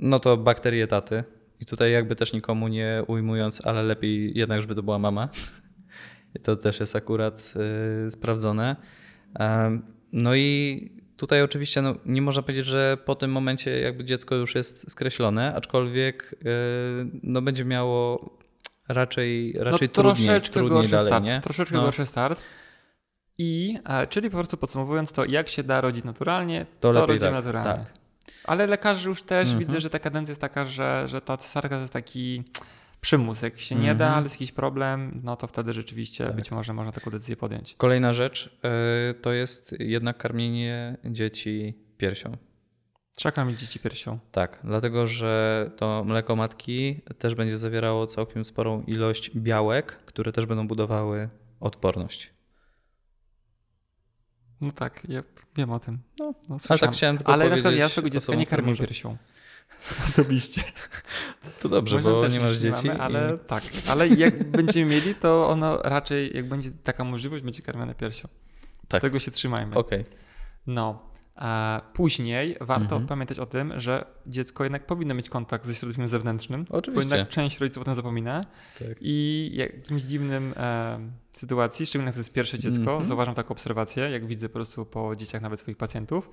[SPEAKER 1] no to bakterie taty. I tutaj jakby też nikomu nie ujmując, ale lepiej jednak, żeby to była mama. To też jest akurat y, sprawdzone. No i tutaj oczywiście no, nie można powiedzieć, że po tym momencie jakby dziecko już jest skreślone, aczkolwiek e, no, będzie miało raczej, raczej
[SPEAKER 2] no,
[SPEAKER 1] trudniej,
[SPEAKER 2] troszeczkę
[SPEAKER 1] trudniej
[SPEAKER 2] gorszy
[SPEAKER 1] dalej,
[SPEAKER 2] start.
[SPEAKER 1] nie?
[SPEAKER 2] Troszeczkę
[SPEAKER 1] No.
[SPEAKER 2] gorszy start. I, e, czyli po prostu podsumowując to, jak się da rodzić naturalnie,
[SPEAKER 1] To
[SPEAKER 2] to,
[SPEAKER 1] lepiej
[SPEAKER 2] rodzi
[SPEAKER 1] tak,
[SPEAKER 2] naturalnie.
[SPEAKER 1] tak.
[SPEAKER 2] Ale lekarze już też
[SPEAKER 1] Mhm.
[SPEAKER 2] widzę, że ta kadencja jest taka, że, że ta cesarka to jest taki przymus. Jak się nie da,
[SPEAKER 1] Mhm.
[SPEAKER 2] ale jest jakiś problem, no to wtedy rzeczywiście
[SPEAKER 1] Tak.
[SPEAKER 2] być może można taką decyzję podjąć.
[SPEAKER 1] Kolejna rzecz e, to jest jednak karmienie dzieci piersią.
[SPEAKER 2] Trzeba karmić dzieci piersią.
[SPEAKER 1] Tak, dlatego że to mleko matki też będzie zawierało całkiem sporą ilość białek, które też będą budowały odporność.
[SPEAKER 2] No tak, ja wiem o tym.
[SPEAKER 1] No,
[SPEAKER 2] no
[SPEAKER 1] Ale tak chciałem tylko
[SPEAKER 2] Ale
[SPEAKER 1] powiedzieć.
[SPEAKER 2] przykład ja swojego dziecka nie karmię
[SPEAKER 1] może-
[SPEAKER 2] piersią. Osobiście.
[SPEAKER 1] To dobrze,
[SPEAKER 2] Można
[SPEAKER 1] bo nie masz dzieci.
[SPEAKER 2] Mamy, ale
[SPEAKER 1] i...
[SPEAKER 2] tak, ale jak będziemy mieli, to ono raczej, jak będzie taka możliwość, będzie karmione piersią.
[SPEAKER 1] Tak.
[SPEAKER 2] Tego się trzymajmy.
[SPEAKER 1] Okej,
[SPEAKER 2] No. A później warto
[SPEAKER 1] Mhm.
[SPEAKER 2] pamiętać o tym, że dziecko jednak powinno mieć kontakt ze środowiskiem zewnętrznym, bo
[SPEAKER 1] oczywiście.
[SPEAKER 2] jednak część rodziców o tym zapomina
[SPEAKER 1] Tak.
[SPEAKER 2] i jakimś dziwnym e, sytuacji, szczególnie jak to jest pierwsze dziecko,
[SPEAKER 1] Mhm.
[SPEAKER 2] zauważam taką obserwację, jak widzę po prostu po dzieciach nawet swoich pacjentów,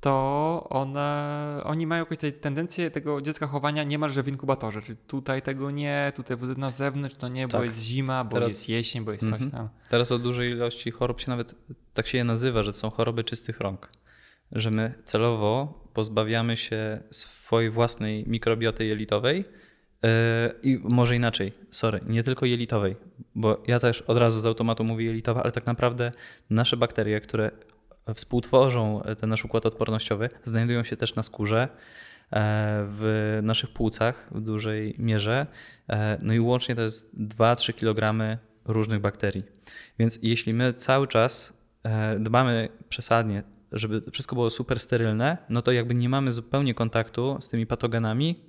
[SPEAKER 2] to one, oni mają jakąś tej tendencję tego dziecka chowania niemalże w inkubatorze, czyli tutaj tego nie, tutaj na zewnątrz to nie, bo
[SPEAKER 1] Tak.
[SPEAKER 2] jest zima, bo
[SPEAKER 1] Teraz-
[SPEAKER 2] jest jesień, bo jest coś
[SPEAKER 1] Mhm.
[SPEAKER 2] tam.
[SPEAKER 1] Teraz o dużej ilości chorób się nawet tak się je nazywa, że są choroby czystych rąk. Że my celowo pozbawiamy się swojej własnej mikrobioty jelitowej yy, i może inaczej, sorry, nie tylko jelitowej, bo ja też od razu z automatu mówię jelitowa, ale tak naprawdę nasze bakterie, które współtworzą ten nasz układ odpornościowy, znajdują się też na skórze, e, w naszych płucach w dużej mierze. E, No i łącznie to jest 2-3 kg różnych bakterii. Więc jeśli my cały czas e, dbamy przesadnie, żeby wszystko było super sterylne, no to jakby nie mamy zupełnie kontaktu z tymi patogenami,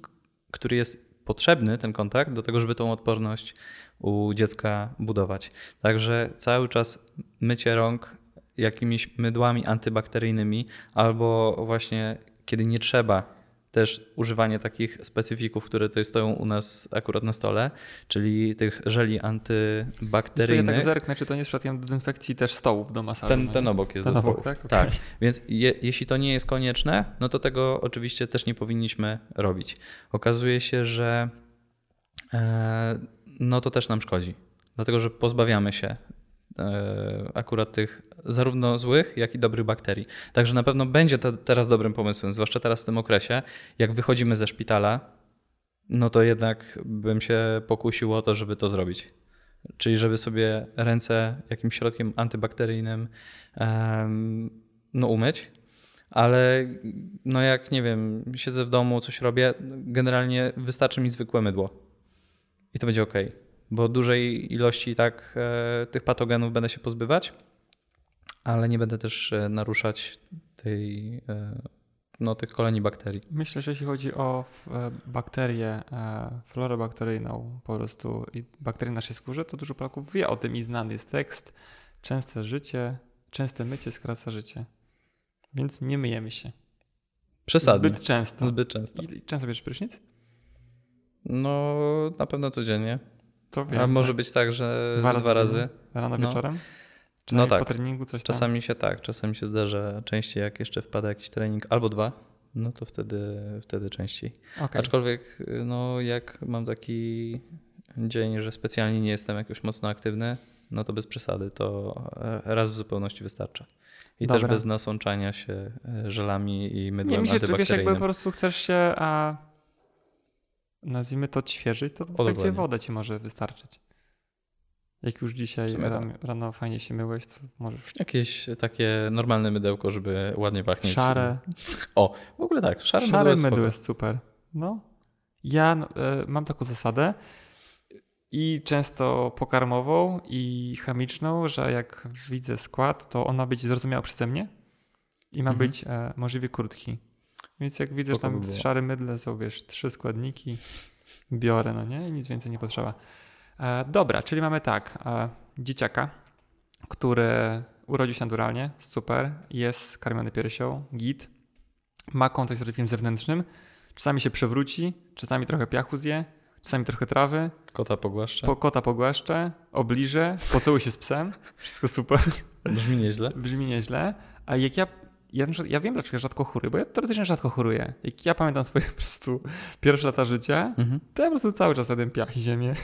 [SPEAKER 1] który jest potrzebny, ten kontakt, do tego, żeby tą odporność u dziecka budować. Także cały czas mycie rąk jakimiś mydłami antybakteryjnymi albo właśnie kiedy nie trzeba, też używanie takich specyfików, które tutaj stoją u nas akurat na stole, czyli tych żeli
[SPEAKER 2] Wiesz co, ja
[SPEAKER 1] antybakteryjnych.
[SPEAKER 2] tak zerknę, czy to nie jest przypadkiem dezynfekcji też stołów do masażu.
[SPEAKER 1] Ten,
[SPEAKER 2] no
[SPEAKER 1] ten obok jest
[SPEAKER 2] Ten
[SPEAKER 1] do
[SPEAKER 2] obok, tak?
[SPEAKER 1] Tak. Więc je, jeśli to nie jest konieczne, no to tego oczywiście też nie powinniśmy robić. Okazuje się, że e, no to też nam szkodzi, dlatego że pozbawiamy się akurat tych zarówno złych, jak i dobrych bakterii. Także na pewno będzie to teraz dobrym pomysłem, zwłaszcza teraz w tym okresie, jak wychodzimy ze szpitala, no to jednak bym się pokusił o to, żeby to zrobić. Czyli żeby sobie ręce jakimś środkiem antybakteryjnym no umyć, ale no jak nie wiem, siedzę w domu, coś robię, generalnie wystarczy mi zwykłe mydło i to będzie ok, bo dużej ilości tak e, tych patogenów będę się pozbywać, ale nie będę też e, naruszać tej, e, no, tych kolonii bakterii.
[SPEAKER 2] Myślę, że jeśli chodzi o bakterię, florę bakteryjną po prostu i bakterie w naszej skórze, to dużo Polaków wie o tym i znany jest tekst. Częste życie, częste mycie skraca życie. Więc nie myjemy się.
[SPEAKER 1] Przesadnie.
[SPEAKER 2] Zbyt często.
[SPEAKER 1] Zbyt często.
[SPEAKER 2] I często bierzesz prysznic?
[SPEAKER 1] No, na pewno codziennie.
[SPEAKER 2] To wiem.
[SPEAKER 1] A może
[SPEAKER 2] tak?
[SPEAKER 1] być tak, że
[SPEAKER 2] Dwa
[SPEAKER 1] dwa,
[SPEAKER 2] razy
[SPEAKER 1] dwa razy.
[SPEAKER 2] Rano,
[SPEAKER 1] no.
[SPEAKER 2] wieczorem? Czy
[SPEAKER 1] No tak.
[SPEAKER 2] po treningu coś tam?
[SPEAKER 1] Czasami się tak, czasami się zdarza częściej, jak jeszcze wpada jakiś trening, albo dwa, no to wtedy, wtedy częściej.
[SPEAKER 2] Okej.
[SPEAKER 1] Aczkolwiek, no jak mam taki dzień, że specjalnie nie jestem jakoś mocno aktywny, no to bez przesady, to raz w zupełności wystarcza. I
[SPEAKER 2] Dobra.
[SPEAKER 1] też bez nasączania się e, żelami i mydłem
[SPEAKER 2] Nie, myślę, że wiesz, jakby
[SPEAKER 1] antybakteryjnym.
[SPEAKER 2] po prostu chcesz się, a nazwijmy to odświeżyć, to w
[SPEAKER 1] dokładnie.
[SPEAKER 2] woda ci może wystarczyć. Jak już dzisiaj
[SPEAKER 1] sumie tak.
[SPEAKER 2] rano, rano fajnie się myłeś, to możesz
[SPEAKER 1] Jakieś takie normalne mydełko, żeby ładnie pachnieć.
[SPEAKER 2] szare,
[SPEAKER 1] O, w ogóle tak, szare,
[SPEAKER 2] szare
[SPEAKER 1] mydło jest
[SPEAKER 2] mydło jest super. No. Ja e, mam taką zasadę i często pokarmową i chemiczną, że jak widzę skład, to on ma być zrozumiały przeze mnie i ma
[SPEAKER 1] Mhm.
[SPEAKER 2] być e, możliwie krótki. Więc jak widzę, tam w szarym mydle są, wiesz, trzy składniki, biorę, no nie? I nic więcej nie potrzeba. E, dobra, czyli mamy tak, e, dzieciaka, który urodził się naturalnie, super, jest karmiony piersią, git, ma kontakt z rodzikiem zewnętrznym, czasami się przewróci, czasami trochę piachu zje, czasami trochę trawy,
[SPEAKER 1] Kota pogłaszcza.
[SPEAKER 2] po, kota pogłaszczę, obliżę, pocałuj się z psem, wszystko super.
[SPEAKER 1] Brzmi nieźle.
[SPEAKER 2] Brzmi nieźle. A jak ja ja, ja wiem, dlaczego rzadko choruję, bo ja teoretycznie rzadko choruję. Jak ja pamiętam swoje po prostu pierwsze lata życia, mhm. to ja po prostu cały czas jadłem piach i ziemię.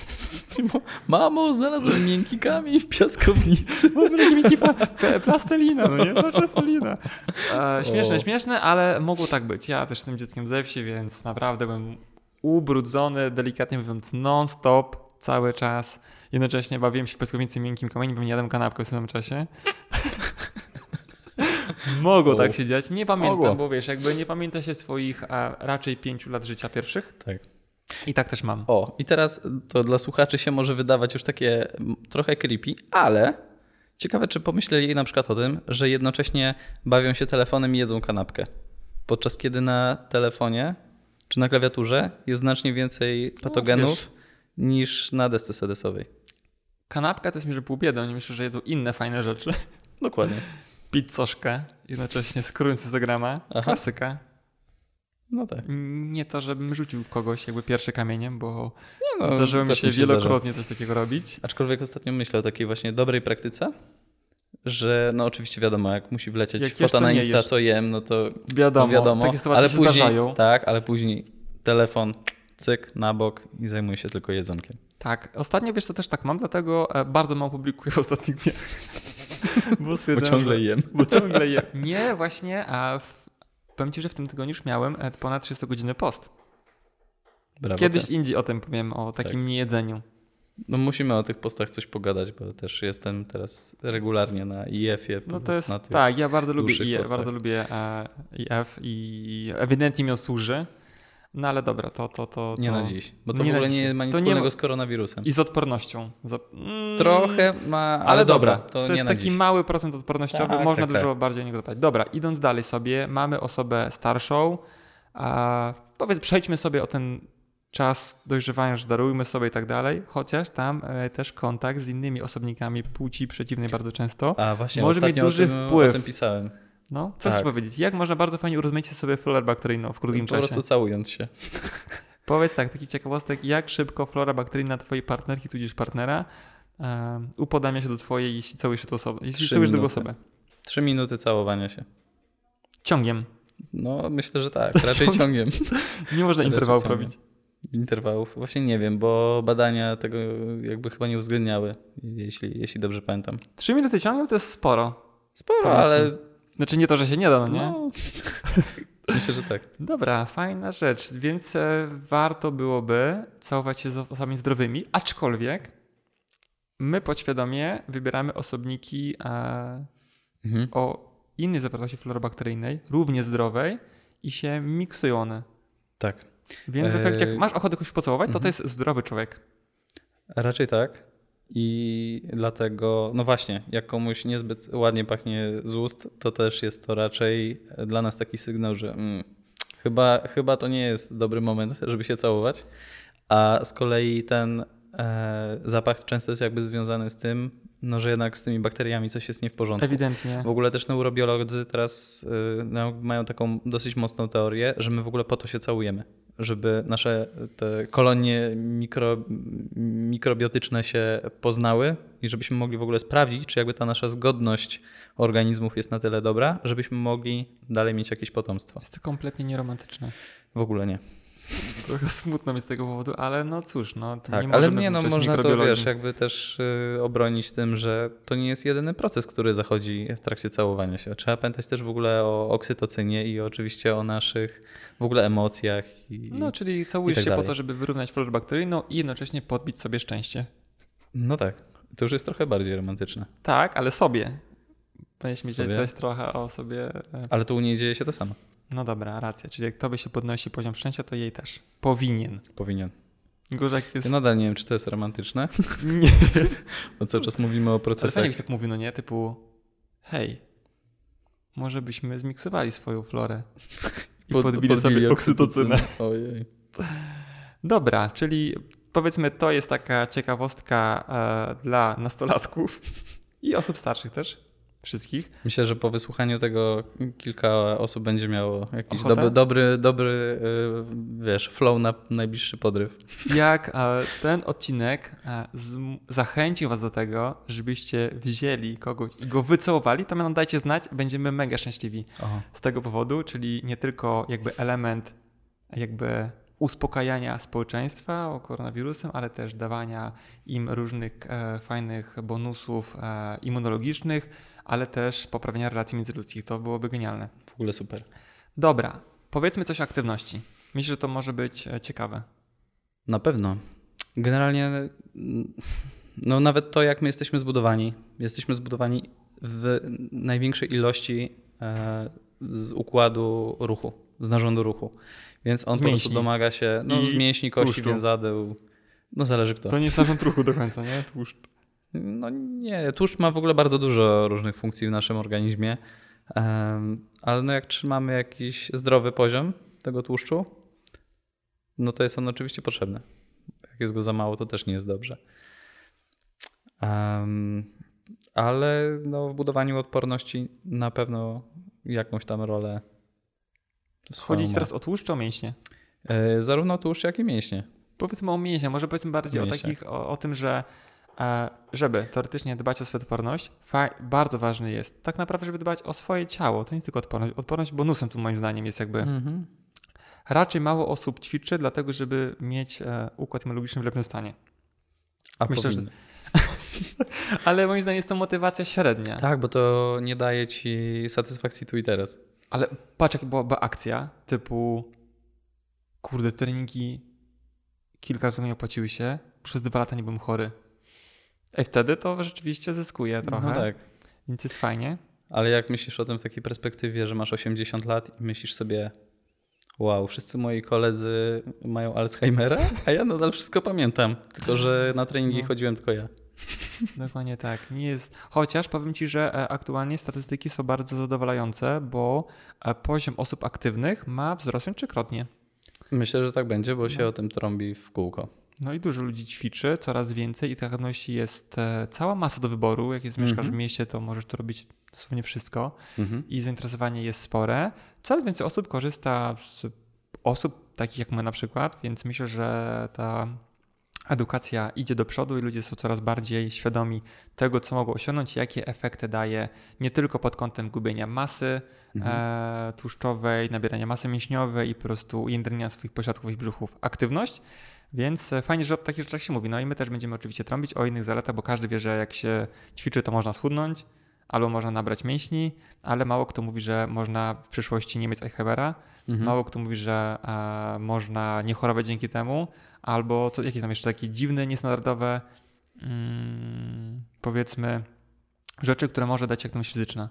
[SPEAKER 1] Mamo, znalazłem miękki kamień w piaskownicy.
[SPEAKER 2] plastelina, no nie? To plastelina. E, śmieszne, o. śmieszne, ale mogło tak być. Ja też tym dzieckiem ze wsi, więc naprawdę byłem ubrudzony, delikatnie mówiąc, non-stop, cały czas. Jednocześnie bawiłem się w piaskownicy miękkim kamieniem, bo nie jadłem kanapkę w tym czasie. Mogło tak się dziać. Nie pamiętam, Mogło. bo wiesz, jakby nie pamięta się swoich a raczej pięciu lat życia pierwszych.
[SPEAKER 1] Tak.
[SPEAKER 2] I tak też mam.
[SPEAKER 1] O, i teraz to dla słuchaczy się może wydawać już takie trochę creepy, ale ciekawe, czy pomyśleli na przykład o tym, że jednocześnie bawią się telefonem i jedzą kanapkę. Podczas kiedy na telefonie czy na klawiaturze jest znacznie więcej no, patogenów no, niż na desce sedesowej.
[SPEAKER 2] Kanapka to jest mi, że pół biedy. Oni myślą, że jedzą inne fajne rzeczy.
[SPEAKER 1] Dokładnie
[SPEAKER 2] pizzoszkę, jednocześnie skrót Instagrama. Aha. Klasyka.
[SPEAKER 1] No tak.
[SPEAKER 2] Nie to, żebym rzucił kogoś jakby pierwszy kamieniem, bo no, zdarzyło mi się, wielokrotnie coś takiego robić.
[SPEAKER 1] Aczkolwiek ostatnio myślę o takiej właśnie dobrej praktyce, że no oczywiście wiadomo, jak musi wlecieć jak fota na Insta, co jem, no to
[SPEAKER 2] wiadomo,
[SPEAKER 1] no wiadomo
[SPEAKER 2] takie sytuacje ale się później, zdarzają.
[SPEAKER 1] Tak, ale później telefon, cyk, na bok i zajmuję się tylko jedzonkiem.
[SPEAKER 2] Tak, ostatnio wiesz co też tak mam, dlatego e, bardzo mało publikuję w ostatnich dniach.
[SPEAKER 1] Bo, bo ciągle jem.
[SPEAKER 2] Bo ciągle jem. Nie, właśnie, a w, powiem ci, że w tym tygodniu już miałem e, ponad 300 godziny post. Brawo Kiedyś te. indziej o tym powiem, o takim tak. niejedzeniu.
[SPEAKER 1] No musimy o tych postach coś pogadać, bo też jestem teraz regularnie na IF-ie.
[SPEAKER 2] No to jest, tak, ja bardzo lubię IF, bardzo lubię e, IF i ewidentnie mi on służy. No ale dobra, to... to, to,
[SPEAKER 1] nie na dziś, bo to nie w ogóle nie ma nic to wspólnego ma... z koronawirusem.
[SPEAKER 2] I z odpornością.
[SPEAKER 1] Mm, Trochę ma, ale, ale dobra, to,
[SPEAKER 2] to jest taki
[SPEAKER 1] dziś.
[SPEAKER 2] mały procent odpornościowy, tak, można tak, dużo tak. bardziej o niego zapytać. Dobra, idąc dalej sobie, mamy osobę starszą, a powiedz, przejdźmy sobie o ten czas dojrzewania, że darujmy sobie i tak dalej, chociaż tam e, też kontakt z innymi osobnikami płci przeciwnej bardzo często
[SPEAKER 1] A właśnie, może mieć duży o tym, wpływ. O tym pisałem.
[SPEAKER 2] No, co tak. chcesz powiedzieć? Jak można bardzo fajnie urozmaicić sobie florę bakteryjną w krótkim
[SPEAKER 1] po czasie? Po prostu całując się.
[SPEAKER 2] Powiedz tak, taki ciekawostek, jak szybko flora bakteryjna twojej partnerki, tudzież partnera um, upodamia się do twojej, jeśli całujesz tę osobę, jeśli całujesz drugą osobę?
[SPEAKER 1] Trzy minuty całowania się.
[SPEAKER 2] Ciągiem?
[SPEAKER 1] No, myślę, że tak, raczej ciągiem.
[SPEAKER 2] nie można interwałów robić.
[SPEAKER 1] Interwałów? Właśnie nie wiem, bo badania tego jakby chyba nie uwzględniały, jeśli, jeśli dobrze pamiętam.
[SPEAKER 2] Trzy minuty ciągiem to jest sporo.
[SPEAKER 1] Sporo, ale
[SPEAKER 2] znaczy nie to, że się nie da, no nie? No.
[SPEAKER 1] Myślę, że tak.
[SPEAKER 2] Dobra, fajna rzecz, więc e, warto byłoby całować się z osobami zdrowymi, aczkolwiek my podświadomie wybieramy osobniki e, mhm. o innej zawartości florobakteryjnej, równie zdrowej i się miksują one.
[SPEAKER 1] Tak.
[SPEAKER 2] Więc w efekcie, jak e, masz ochotę kogoś pocałować, to to mhm. jest zdrowy człowiek.
[SPEAKER 1] Raczej tak. I dlatego, no właśnie, jak komuś niezbyt ładnie pachnie z ust, to też jest to raczej dla nas taki sygnał, że mm, chyba, chyba to nie jest dobry moment, żeby się całować. A z kolei ten e, zapach często jest jakby związany z tym, no, że jednak z tymi bakteriami coś jest nie w porządku.
[SPEAKER 2] Ewidentnie.
[SPEAKER 1] W ogóle też neurobiolodzy teraz y, no, mają taką dosyć mocną teorię, że my w ogóle po to się całujemy żeby nasze te kolonie mikro, mikrobiotyczne się poznały i żebyśmy mogli w ogóle sprawdzić, czy jakby ta nasza zgodność organizmów jest na tyle dobra, żebyśmy mogli dalej mieć jakieś potomstwo.
[SPEAKER 2] Jest to kompletnie nieromantyczne.
[SPEAKER 1] W ogóle nie.
[SPEAKER 2] Trochę smutno mi z tego powodu, ale no cóż, no
[SPEAKER 1] tak, nie ale nie, no można to wiesz, jakby też y, obronić tym, że to nie jest jedyny proces, który zachodzi w trakcie całowania się. Trzeba pamiętać też w ogóle o oksytocynie i oczywiście o naszych w ogóle emocjach. I,
[SPEAKER 2] no, czyli całujesz tak się dalej. po to, żeby wyrównać florę bakteryjną i jednocześnie podbić sobie szczęście.
[SPEAKER 1] No tak, to już jest trochę bardziej romantyczne.
[SPEAKER 2] Tak, ale sobie. Powinieneś myśleć trochę o sobie. E,
[SPEAKER 1] ale tu u niej dzieje się to samo.
[SPEAKER 2] No dobra, racja. Czyli jak tobie się podnosi poziom szczęścia, to jej też. Powinien.
[SPEAKER 1] Powinien.
[SPEAKER 2] Gorzek jest...
[SPEAKER 1] Ja nadal nie wiem, czy to jest romantyczne. Nie jest. Bo cały czas mówimy o procesach.
[SPEAKER 2] Ale tak mówi, no nie? Typu hej, może byśmy zmiksowali swoją florę i Pod, podbili, podbili sobie oksytocynę. Ojej. Dobra, czyli powiedzmy to jest taka ciekawostka e, dla nastolatków i osób starszych też. Wszystkich.
[SPEAKER 1] Myślę, że po wysłuchaniu tego kilka osób będzie miało jakiś
[SPEAKER 2] Ochotę?
[SPEAKER 1] dobry, dobry, dobry yy, wiesz, flow na najbliższy podryw.
[SPEAKER 2] Jak e, ten odcinek e, zachęcił was do tego, żebyście wzięli kogoś i go wycałowali, to nam dajcie znać, będziemy mega szczęśliwi
[SPEAKER 1] O,
[SPEAKER 2] z tego powodu, czyli nie tylko jakby element jakby uspokajania społeczeństwa o koronawirusem, ale też dawania im różnych e, fajnych bonusów immunologicznych, ale też poprawienia relacji międzyludzkich. To byłoby genialne.
[SPEAKER 1] w ogóle super.
[SPEAKER 2] Dobra, powiedzmy coś o aktywności. Myślę, że to może być e, ciekawe.
[SPEAKER 1] Na pewno. Generalnie, mm, no nawet to, jak my jesteśmy zbudowani. Jesteśmy zbudowani w największej ilości e, z układu ruchu, z narządu ruchu. Więc on po prostu domaga się no, z mięśni, kości,
[SPEAKER 2] tłuszczu.
[SPEAKER 1] więzadeł. No zależy kto.
[SPEAKER 2] To nie jest narząd ruchu do końca, nie? Tłuszcz.
[SPEAKER 1] No nie, tłuszcz ma w ogóle bardzo dużo różnych funkcji w naszym organizmie, ale no jak trzymamy jakiś zdrowy poziom tego tłuszczu, no to jest on oczywiście potrzebny. Jak jest go za mało, to też nie jest dobrze. Ale no w budowaniu odporności na pewno jakąś tam rolę. swoją
[SPEAKER 2] Chodzić
[SPEAKER 1] ma.
[SPEAKER 2] teraz o tłuszcz czy o mięśnie?
[SPEAKER 1] E, Zarówno tłuszcz, jak i mięśnie.
[SPEAKER 2] Powiedzmy o mięśniach, może powiedzmy bardziej o takich, o, o tym, że żeby teoretycznie dbać o swoją odporność, bardzo ważny jest tak naprawdę, żeby dbać o swoje ciało. To nie tylko odporność. Odporność bonusem tu moim zdaniem jest jakby
[SPEAKER 1] Mhm.
[SPEAKER 2] raczej mało osób ćwiczy, dlatego żeby mieć e, układ immunologiczny w lepszym stanie.
[SPEAKER 1] A
[SPEAKER 2] Myślę, że-
[SPEAKER 1] powinny.
[SPEAKER 2] Ale moim zdaniem jest to motywacja średnia.
[SPEAKER 1] Tak, bo to nie daje ci satysfakcji tu i teraz.
[SPEAKER 2] Ale patrz, jak byłaby akcja typu kurde, treningi kilka razy nie opłaciły się, przez dwa lata nie byłem chory. I wtedy to rzeczywiście zyskuje trochę,
[SPEAKER 1] No tak.
[SPEAKER 2] więc jest fajnie.
[SPEAKER 1] Ale jak myślisz o tym w takiej perspektywie, że masz 80 lat i myślisz sobie, wow, wszyscy moi koledzy mają Alzheimera, a ja nadal wszystko pamiętam. Tylko, że na treningi
[SPEAKER 2] No.
[SPEAKER 1] chodziłem tylko ja.
[SPEAKER 2] Dokładnie tak. Nie jest. Chociaż powiem Ci, że e, aktualnie statystyki są bardzo zadowalające, bo e, poziom osób aktywnych ma wzrosnąć trzykrotnie.
[SPEAKER 1] Myślę, że tak będzie, bo się
[SPEAKER 2] No.
[SPEAKER 1] o tym trąbi w kółko.
[SPEAKER 2] No i dużo ludzi ćwiczy, coraz więcej i tych aktywności jest e, cała masa do wyboru. Jak jest mieszkasz
[SPEAKER 1] Mhm.
[SPEAKER 2] w mieście, to możesz tu robić dosłownie wszystko
[SPEAKER 1] Mhm.
[SPEAKER 2] i zainteresowanie jest spore. Coraz więcej osób korzysta z osób takich jak my na przykład, więc myślę, że ta edukacja idzie do przodu i ludzie są coraz bardziej świadomi tego, co mogą osiągnąć, jakie efekty daje nie tylko pod kątem gubienia masy
[SPEAKER 1] Mhm.
[SPEAKER 2] e, tłuszczowej, nabierania masy mięśniowej i po prostu ujędrnienia swoich pośladków i brzuchów. Aktywność, więc e, fajnie, że o takich rzeczach się mówi. No i my też będziemy oczywiście trąbić o innych zaletach, bo każdy wie, że jak się ćwiczy, to można schudnąć albo można nabrać mięśni, ale mało kto mówi, że można w przyszłości nie mieć Eichhebera,
[SPEAKER 1] Mhm.
[SPEAKER 2] mało kto mówi, że e, można nie chorować dzięki temu, albo co, jakieś tam jeszcze takie dziwne, niestandardowe mm, powiedzmy rzeczy, które może dać aktywność fizyczna.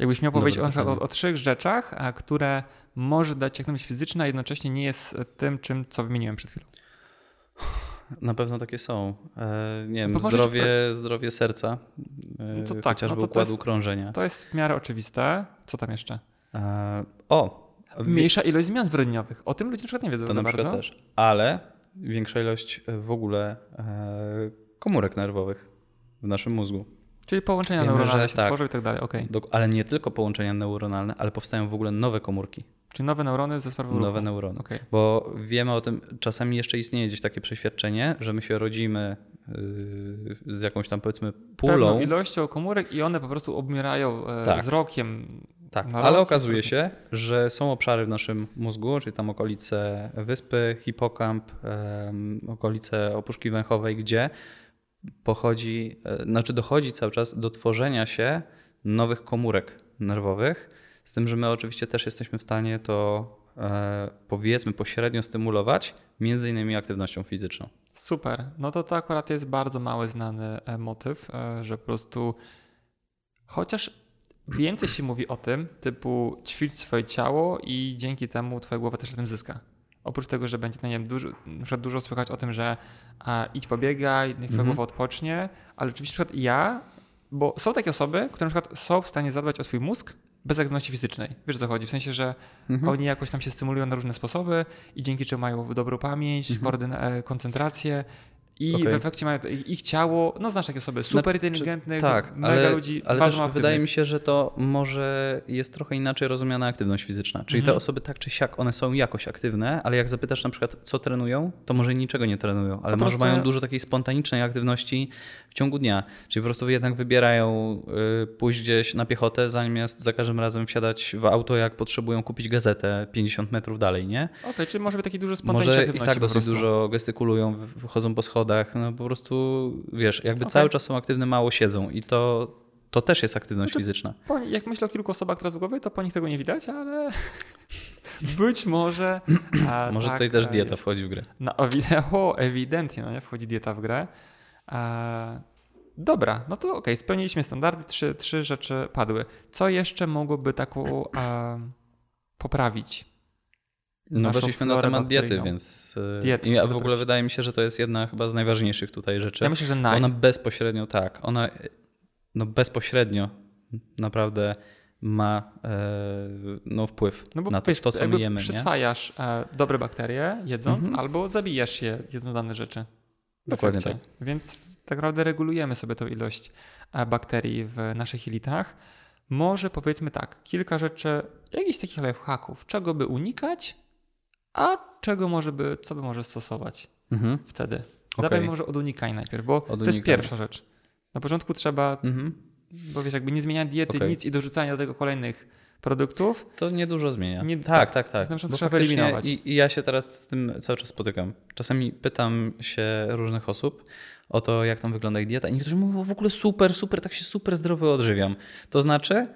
[SPEAKER 2] Jakbyś miał powiedzieć o, przykład o, o trzech rzeczach, a które może dać aktywność fizyczna, a jednocześnie nie jest tym, czym, co wymieniłem przed chwilą.
[SPEAKER 1] Na pewno takie są. E, nie wiem,
[SPEAKER 2] No możecie
[SPEAKER 1] zdrowie, zdrowie serca, e,
[SPEAKER 2] No to tak,
[SPEAKER 1] chociażby
[SPEAKER 2] no to to
[SPEAKER 1] układu
[SPEAKER 2] jest-
[SPEAKER 1] krążenia.
[SPEAKER 2] To jest w miarę oczywiste. Co tam jeszcze?
[SPEAKER 1] E, o!
[SPEAKER 2] Mniejsza ilość zmian zwrotniowych. O tym ludzie na przykład nie wiedzą
[SPEAKER 1] To
[SPEAKER 2] za
[SPEAKER 1] na przykład
[SPEAKER 2] bardzo.
[SPEAKER 1] też. Ale większa ilość e, w ogóle e, komórek nerwowych w naszym mózgu.
[SPEAKER 2] Czyli połączenia
[SPEAKER 1] Wiemy,
[SPEAKER 2] neuronalne się
[SPEAKER 1] tak.
[SPEAKER 2] tworzą i tak dalej. Okej.
[SPEAKER 1] Dok- ale nie tylko połączenia neuronalne, ale powstają w ogóle nowe komórki,
[SPEAKER 2] Czyli nowe neurony ze sprawą
[SPEAKER 1] nowe
[SPEAKER 2] ruchu.
[SPEAKER 1] neurony.
[SPEAKER 2] Okej.
[SPEAKER 1] Bo wiemy o tym, czasami jeszcze istnieje gdzieś takie przeświadczenie, że my się rodzimy yy, z jakąś tam powiedzmy pulą.
[SPEAKER 2] Pewną ilością komórek i one po prostu obmierają e,
[SPEAKER 1] Tak.
[SPEAKER 2] z rokiem.
[SPEAKER 1] Tak,
[SPEAKER 2] na
[SPEAKER 1] ale
[SPEAKER 2] rok
[SPEAKER 1] okazuje się, że są obszary w naszym mózgu, czyli tam okolice wyspy, hipokamp, em, okolice opuszki węchowej, gdzie pochodzi, e, znaczy dochodzi cały czas do tworzenia się nowych komórek nerwowych, z tym, że my oczywiście też jesteśmy w stanie to e, powiedzmy pośrednio stymulować, między innymi aktywnością fizyczną.
[SPEAKER 2] Super. No to to akurat jest bardzo mały znany e, motyw, że po prostu chociaż więcej się mówi o tym, typu ćwicz swoje ciało i dzięki temu twoja głowa też na tym zyska. Oprócz tego, że będzie, no nie wiem, dużo, na dużo słychać o tym, że a, idź pobiegaj, niech twoja
[SPEAKER 1] Mhm.
[SPEAKER 2] głowa odpocznie, ale oczywiście na przykład ja, bo są takie osoby, które na przykład są w stanie zadbać o swój mózg bez aktywności fizycznej. Wiesz o co chodzi? W sensie, że
[SPEAKER 1] Mhm.
[SPEAKER 2] oni jakoś tam się stymulują na różne sposoby i dzięki czemu mają dobrą pamięć,
[SPEAKER 1] Mhm.
[SPEAKER 2] e, koncentrację I
[SPEAKER 1] Okej.
[SPEAKER 2] w efekcie mają ich ciało, no znasz takie osoby super inteligentnych,
[SPEAKER 1] Tak,
[SPEAKER 2] mega
[SPEAKER 1] ale,
[SPEAKER 2] ludzi,
[SPEAKER 1] ale też
[SPEAKER 2] aktywnych.
[SPEAKER 1] wydaje mi się, że to może jest trochę inaczej rozumiana aktywność fizyczna. Czyli
[SPEAKER 2] Mhm.
[SPEAKER 1] te osoby tak czy siak, one są jakoś aktywne, ale jak zapytasz na przykład, co trenują, to może niczego nie trenują, ale może mają dużo takiej spontanicznej aktywności w ciągu dnia. Czyli po prostu jednak wybierają y, pójść gdzieś na piechotę, zamiast za każdym razem wsiadać w auto, jak potrzebują kupić gazetę 50 metrów dalej, nie?
[SPEAKER 2] Okej, czyli może być taki duży spontaniczny
[SPEAKER 1] Może i tak dosyć dużo gestykulują, wychodzą po schodach, no po prostu, wiesz, jakby
[SPEAKER 2] Okej.
[SPEAKER 1] cały czas są aktywne, mało siedzą i to, to też jest aktywność
[SPEAKER 2] Znaczy,
[SPEAKER 1] fizyczna.
[SPEAKER 2] Po, jak myślę o kilku osobach głowie, to po nich tego nie widać, ale być może. A,
[SPEAKER 1] Może
[SPEAKER 2] tak,
[SPEAKER 1] tutaj też
[SPEAKER 2] e,
[SPEAKER 1] dieta
[SPEAKER 2] jest.
[SPEAKER 1] wchodzi w grę.
[SPEAKER 2] No, o, ewidentnie, no nie wchodzi dieta w grę. E, dobra, no to okej, spełniliśmy standardy, trzy, trzy rzeczy padły. Co jeszcze mogłoby taką e, poprawić?
[SPEAKER 1] No weszliśmy na temat diety, więc e,
[SPEAKER 2] Diety,
[SPEAKER 1] i w ogóle wydaje mi się, że to jest jedna chyba z najważniejszych tutaj rzeczy.
[SPEAKER 2] Ja myślę, że naj.
[SPEAKER 1] Ona bezpośrednio, tak, ona no bezpośrednio naprawdę ma e, no, wpływ
[SPEAKER 2] No bo
[SPEAKER 1] na to,
[SPEAKER 2] wiesz,
[SPEAKER 1] to co my jemy. Nie?
[SPEAKER 2] przyswajasz e, dobre bakterie jedząc,
[SPEAKER 1] Mhm.
[SPEAKER 2] albo zabijasz je jedząc dane rzeczy.
[SPEAKER 1] Dokładnie
[SPEAKER 2] efekcie. Więc tak naprawdę regulujemy sobie tą ilość e, bakterii w naszych jelitach. Może powiedzmy tak, kilka rzeczy, jakichś takich lifehacków, czego by unikać, a czego może by, co by może stosować
[SPEAKER 1] Mhm.
[SPEAKER 2] wtedy. Dawaj może od unikania najpierw, bo to jest pierwsza rzecz. Na początku trzeba,
[SPEAKER 1] Mhm.
[SPEAKER 2] bo wiesz, jakby nie zmieniać diety,
[SPEAKER 1] Okej.
[SPEAKER 2] nic i dorzucania do tego kolejnych produktów,
[SPEAKER 1] To niedużo zmienia.
[SPEAKER 2] Nie-
[SPEAKER 1] tak,
[SPEAKER 2] tak.
[SPEAKER 1] tak,
[SPEAKER 2] znaczy, trzeba wyeliminować.
[SPEAKER 1] I, I ja się teraz z tym cały czas spotykam. Czasami pytam się różnych osób o to, jak tam wygląda ich dieta. I niektórzy mówią, w ogóle super, super, tak się super zdrowo odżywiam. To znaczy,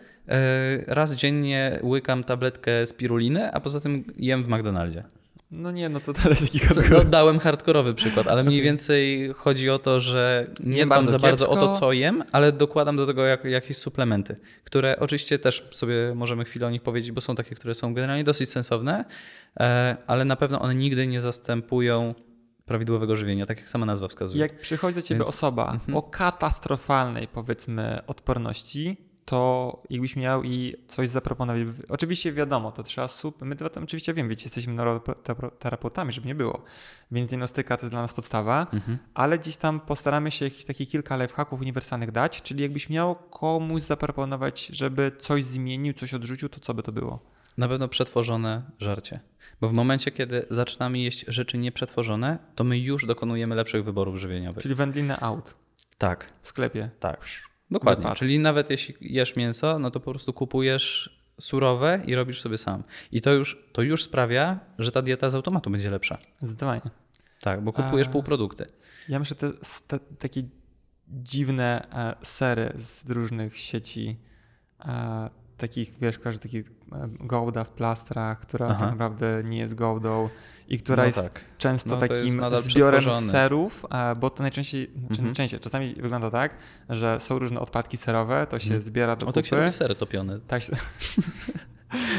[SPEAKER 1] raz dziennie łykam tabletkę spiruliny, a poza tym jem w McDonaldzie.
[SPEAKER 2] no nie, no to jest taki
[SPEAKER 1] Co- No, dałem hardkorowy przykład, ale mniej więcej chodzi o to, że nie
[SPEAKER 2] Jem
[SPEAKER 1] dbam za bardzo o to, co jem, ale dokładam do tego jak, jakieś suplementy, które oczywiście też sobie możemy chwilę o nich powiedzieć, bo są takie, które są generalnie dosyć sensowne, e, ale na pewno one nigdy nie zastępują prawidłowego żywienia, tak jak sama nazwa wskazuje.
[SPEAKER 2] Jak przychodzi do ciebie
[SPEAKER 1] Więc-
[SPEAKER 2] osoba
[SPEAKER 1] Mhm.
[SPEAKER 2] o katastrofalnej, powiedzmy, odporności, to jakbyś miał i coś zaproponować. Oczywiście wiadomo, to trzeba sup. My to oczywiście wiem, wiecie, jesteśmy neuroterapeutami, żeby nie było. Więc diagnostyka to jest dla nas podstawa,
[SPEAKER 1] Mhm.
[SPEAKER 2] ale gdzieś tam postaramy się jakieś takie kilka lifehacków uniwersalnych dać, czyli jakbyś miał komuś zaproponować, żeby coś zmienił, coś odrzucił, to co by to było?
[SPEAKER 1] Na pewno przetworzone żarcie. Bo w momencie, kiedy zaczynamy jeść rzeczy nieprzetworzone, to my już dokonujemy lepszych wyborów żywieniowych.
[SPEAKER 2] Czyli wędlinę out
[SPEAKER 1] Tak,
[SPEAKER 2] w sklepie.
[SPEAKER 1] Tak, dokładnie. Czyli nawet jeśli jesz mięso, no to po prostu kupujesz surowe i robisz sobie sam. I to już, to już sprawia, że ta dieta z automatu będzie lepsza.
[SPEAKER 2] Zdecydowanie.
[SPEAKER 1] Tak, bo kupujesz
[SPEAKER 2] A.
[SPEAKER 1] półprodukty.
[SPEAKER 2] Ja myślę, te, te takie dziwne e, sery z różnych sieci, e, takich, wiesz, każdy taki gołda w plastrach, która
[SPEAKER 1] Aha.
[SPEAKER 2] tak naprawdę nie jest gołdą i która
[SPEAKER 1] no
[SPEAKER 2] jest
[SPEAKER 1] tak.
[SPEAKER 2] często
[SPEAKER 1] No jest
[SPEAKER 2] takim
[SPEAKER 1] nadal
[SPEAKER 2] zbiorem serów, bo to najczęściej, znaczy
[SPEAKER 1] Mhm.
[SPEAKER 2] najczęściej, czasami wygląda tak, że są różne odpadki serowe, to się
[SPEAKER 1] Mhm.
[SPEAKER 2] zbiera do
[SPEAKER 1] O tak się
[SPEAKER 2] kupy.
[SPEAKER 1] robi sery topione.
[SPEAKER 2] Tak się...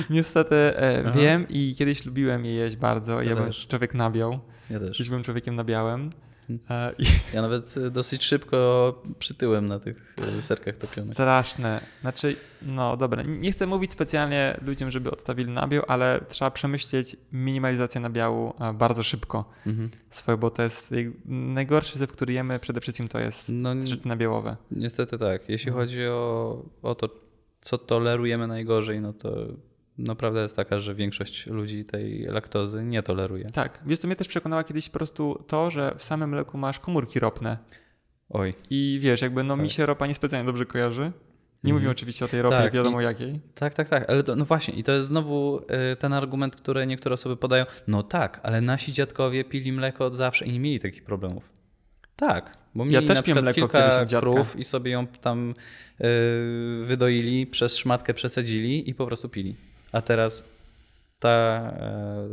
[SPEAKER 2] Niestety e,
[SPEAKER 1] Aha.
[SPEAKER 2] wiem i kiedyś lubiłem je jeść bardzo.
[SPEAKER 1] Ja
[SPEAKER 2] Ja byłem
[SPEAKER 1] też.
[SPEAKER 2] człowiek nabiał.
[SPEAKER 1] Ja też.
[SPEAKER 2] Kiedyś byłem człowiekiem nabiałem.
[SPEAKER 1] Mhm.
[SPEAKER 2] E,
[SPEAKER 1] Ja nawet y, dosyć szybko przytyłem na tych y, serkach topionych.
[SPEAKER 2] Straszne. Znaczy, no dobra, nie chcę mówić specjalnie ludziom, żeby odstawili nabiał, ale trzeba przemyśleć minimalizację nabiału e, bardzo szybko
[SPEAKER 1] Mhm.
[SPEAKER 2] swoje, bo to jest najgorszy syf, który jemy przede wszystkim to jest
[SPEAKER 1] No
[SPEAKER 2] rzeczy nabiałowe.
[SPEAKER 1] niestety tak. Jeśli
[SPEAKER 2] No.
[SPEAKER 1] chodzi o, o to, co tolerujemy najgorzej, no to no, prawda jest taka, że większość ludzi tej laktozy nie toleruje.
[SPEAKER 2] Tak, wiesz co mnie też przekonała kiedyś po prostu to, że w samym mleku masz komórki ropne
[SPEAKER 1] Oj.
[SPEAKER 2] i wiesz, jakby no mi
[SPEAKER 1] Tak.
[SPEAKER 2] się ropa niespecjalnie dobrze kojarzy. Nie
[SPEAKER 1] Mhm.
[SPEAKER 2] mówię oczywiście o tej ropie
[SPEAKER 1] Tak,
[SPEAKER 2] wiadomo
[SPEAKER 1] i-
[SPEAKER 2] jakiej.
[SPEAKER 1] Tak, tak, tak, ale to, no właśnie, i to jest znowu y, ten argument, który niektóre osoby podają. No tak, ale nasi dziadkowie pili mleko od zawsze i nie mieli takich problemów. Tak, bo mieli
[SPEAKER 2] też
[SPEAKER 1] na przykład
[SPEAKER 2] mleko
[SPEAKER 1] kilka krów i sobie ją tam y, wydoili, przez szmatkę przecedzili i po prostu pili. A teraz ta,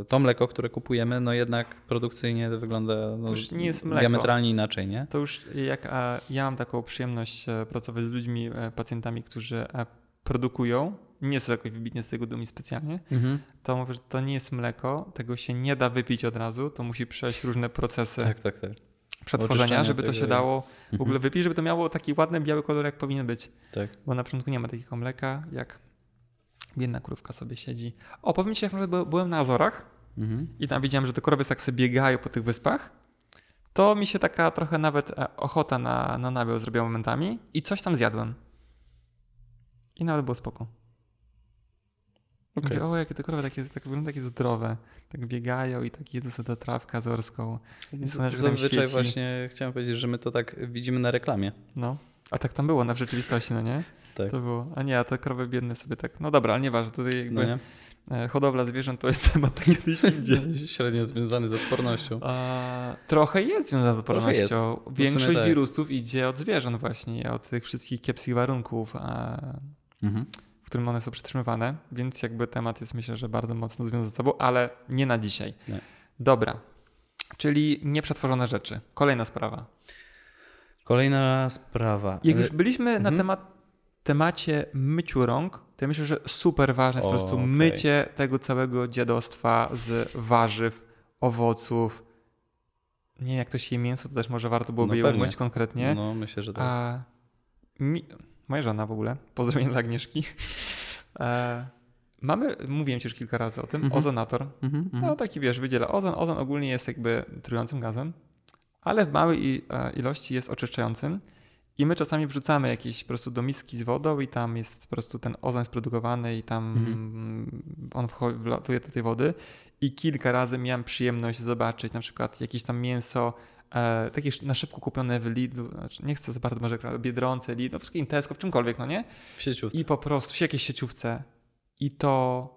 [SPEAKER 1] y, to mleko, które kupujemy, no jednak produkcyjnie wygląda no, diametralnie inaczej, nie?
[SPEAKER 2] To już jak a, ja mam taką przyjemność e, pracować z ludźmi, e, pacjentami, którzy e, produkują, nie są jakoś wybitnie z tego dumni specjalnie,
[SPEAKER 1] Mhm.
[SPEAKER 2] to mówię, że to nie jest mleko, tego się nie da wypić od razu, to musi przejść różne procesy
[SPEAKER 1] Tak, tak, tak.
[SPEAKER 2] przetworzenia, żeby to się dało w
[SPEAKER 1] Mhm.
[SPEAKER 2] ogóle wypić, żeby to miało taki ładny biały kolor, jak powinien być.
[SPEAKER 1] Tak.
[SPEAKER 2] Bo na początku nie ma takiego mleka, jak biedna krówka sobie siedzi. O, powiem ci, jak może by- byłem na Azorach
[SPEAKER 1] Mhm.
[SPEAKER 2] i tam widziałem, że te krowy tak sobie biegają po tych wyspach. to mi się taka trochę nawet e, ochota na, na nabiał zrobiła momentami i coś tam zjadłem. I nawet było spoko.
[SPEAKER 1] Okej.
[SPEAKER 2] Mówię, o, jakie te krowy takie, tak wygląda takie zdrowe. Tak biegają i tak jedzą sobie trawkę azorską.
[SPEAKER 1] Zazwyczaj właśnie chciałem powiedzieć, że my to tak widzimy na reklamie.
[SPEAKER 2] No. A tak tam było na w rzeczywistości, no nie?
[SPEAKER 1] Tak.
[SPEAKER 2] To było. A nie, a te krowy biedne sobie tak. No dobra, ale nieważne. Tutaj jakby
[SPEAKER 1] No
[SPEAKER 2] e, hodowla zwierząt to jest temat kiedyś indziej.
[SPEAKER 1] Średnio związany z odpornością.
[SPEAKER 2] A, trochę jest związana z odpornością. Większość
[SPEAKER 1] tak.
[SPEAKER 2] wirusów idzie od zwierząt właśnie, od tych wszystkich kiepskich warunków, a,
[SPEAKER 1] Mhm.
[SPEAKER 2] w którym one są przetrzymywane, więc jakby temat jest myślę, że bardzo mocno związany ze sobą, ale nie na dzisiaj.
[SPEAKER 1] Nie.
[SPEAKER 2] Dobra. Czyli nieprzetworzone rzeczy. Kolejna sprawa.
[SPEAKER 1] Kolejna sprawa.
[SPEAKER 2] Jak już byliśmy na
[SPEAKER 1] mhm.
[SPEAKER 2] temat, temacie myciu rąk, to ja myślę, że super ważne jest po
[SPEAKER 1] O,
[SPEAKER 2] prostu
[SPEAKER 1] okej.
[SPEAKER 2] mycie tego całego dziadostwa z warzyw, owoców. Nie wiem, jak to się je mięso, to też może warto byłoby
[SPEAKER 1] No
[SPEAKER 2] je umyć konkretnie.
[SPEAKER 1] No, myślę, że tak.
[SPEAKER 2] A mi, moja żona w ogóle, pozdrowienia dla Agnieszki. E, mamy, mówiłem ci już kilka razy o tym,
[SPEAKER 1] Mhm.
[SPEAKER 2] ozonator.
[SPEAKER 1] Mhm, mhm.
[SPEAKER 2] No taki wiesz, wydziela ozon. Ozon ogólnie jest jakby trującym gazem, ale w małej e, ilości jest oczyszczającym. I my czasami wrzucamy jakieś po prostu do miski z wodą i tam jest po prostu ten ozon sprodukowany i tam
[SPEAKER 1] Mhm.
[SPEAKER 2] mm, on wcho- wlatuje do tej wody. I kilka razy miałem przyjemność zobaczyć na przykład jakieś tam mięso, e, takie na szybko kupione w Lidlu, znaczy nie chcę za bardzo może Biedronce, Lidl, no wszystkim Tesco, w czymkolwiek, no nie?
[SPEAKER 1] W sieciówce.
[SPEAKER 2] I po prostu w jakiejś sieciówce i to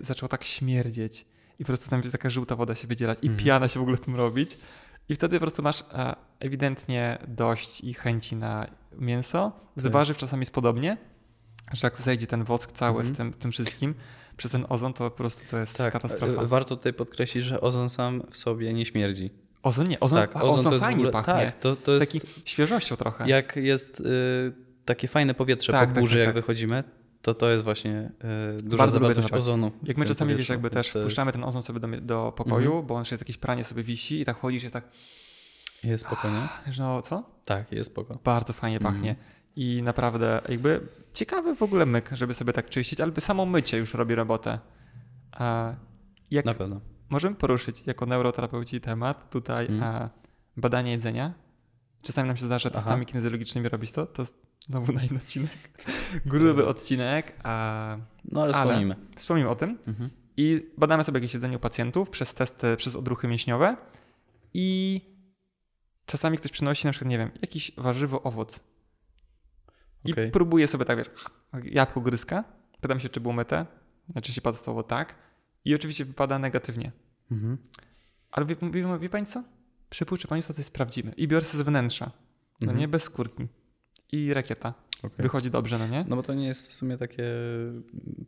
[SPEAKER 2] zaczęło tak śmierdzieć i po prostu tam taka żółta woda się wydzielać i
[SPEAKER 1] Mhm.
[SPEAKER 2] piana się w ogóle tym robić i wtedy po prostu masz e, ewidentnie dość i chęci na mięso. Z
[SPEAKER 1] Tak.
[SPEAKER 2] warzyw czasami jest podobnie, że jak zejdzie ten wosk cały
[SPEAKER 1] Mhm.
[SPEAKER 2] z tym, tym wszystkim przez ten ozon, to po prostu to jest
[SPEAKER 1] Tak,
[SPEAKER 2] katastrofa.
[SPEAKER 1] e, warto tutaj podkreślić, że ozon sam w sobie nie śmierdzi.
[SPEAKER 2] Ozon nie, ozon,
[SPEAKER 1] tak,
[SPEAKER 2] a
[SPEAKER 1] ozon,
[SPEAKER 2] ozon,
[SPEAKER 1] to
[SPEAKER 2] fajnie
[SPEAKER 1] ogóle,
[SPEAKER 2] pachnie.
[SPEAKER 1] Tak, to, to jest
[SPEAKER 2] taką świeżością trochę.
[SPEAKER 1] jak jest y, takie fajne powietrze
[SPEAKER 2] Tak,
[SPEAKER 1] po
[SPEAKER 2] tak,
[SPEAKER 1] burzy,
[SPEAKER 2] tak,
[SPEAKER 1] jak
[SPEAKER 2] tak.
[SPEAKER 1] wychodzimy, to to jest właśnie y, duża
[SPEAKER 2] Bardzo
[SPEAKER 1] zawartość ozonu.
[SPEAKER 2] Jak my czasami wiesz, jakby też wpuszczamy
[SPEAKER 1] jest,
[SPEAKER 2] ten ozon sobie do, do pokoju,
[SPEAKER 1] Mhm.
[SPEAKER 2] bo on jeszcze jakieś pranie sobie wisi i tak chodzisz i tak,
[SPEAKER 1] Jest spokojnie.
[SPEAKER 2] że no co?
[SPEAKER 1] Tak, jest spoko.
[SPEAKER 2] Bardzo fajnie
[SPEAKER 1] Mhm.
[SPEAKER 2] pachnie. I naprawdę jakby ciekawy w ogóle myk, żeby sobie tak czyścić, albo samo mycie już robi robotę. A jak
[SPEAKER 1] Na pewno.
[SPEAKER 2] możemy poruszyć jako neuroterapeuci temat tutaj
[SPEAKER 1] Mhm.
[SPEAKER 2] a, badanie jedzenia. Czasami nam się zdarza
[SPEAKER 1] Aha.
[SPEAKER 2] testami kinezjologicznymi robić to. To jest znowu na inny odcinek. Gruby odcinek. A
[SPEAKER 1] No ale
[SPEAKER 2] Ale-
[SPEAKER 1] wspomnimy.
[SPEAKER 2] wspomnimy o tym.
[SPEAKER 1] Mhm.
[SPEAKER 2] I badamy sobie jakieś jedzenie u pacjentów przez testy, przez odruchy mięśniowe i czasami ktoś przynosi na przykład, nie wiem, jakiś warzywo, owoc i
[SPEAKER 1] Okej.
[SPEAKER 2] próbuje sobie tak, wiesz, jabłko gryzka, pytam się, czy było myte, znaczy się podstawowo tak i oczywiście wypada negatywnie.
[SPEAKER 1] Mhm.
[SPEAKER 2] Ale wie, wie, wie pani co? Przypuszczę państwo, to jest sprawdzimy. I biorę z wnętrza, no
[SPEAKER 1] Mhm.
[SPEAKER 2] nie, bez skórki. I rakieta.
[SPEAKER 1] Okej.
[SPEAKER 2] Wychodzi dobrze, no nie?
[SPEAKER 1] No bo to nie jest w sumie takie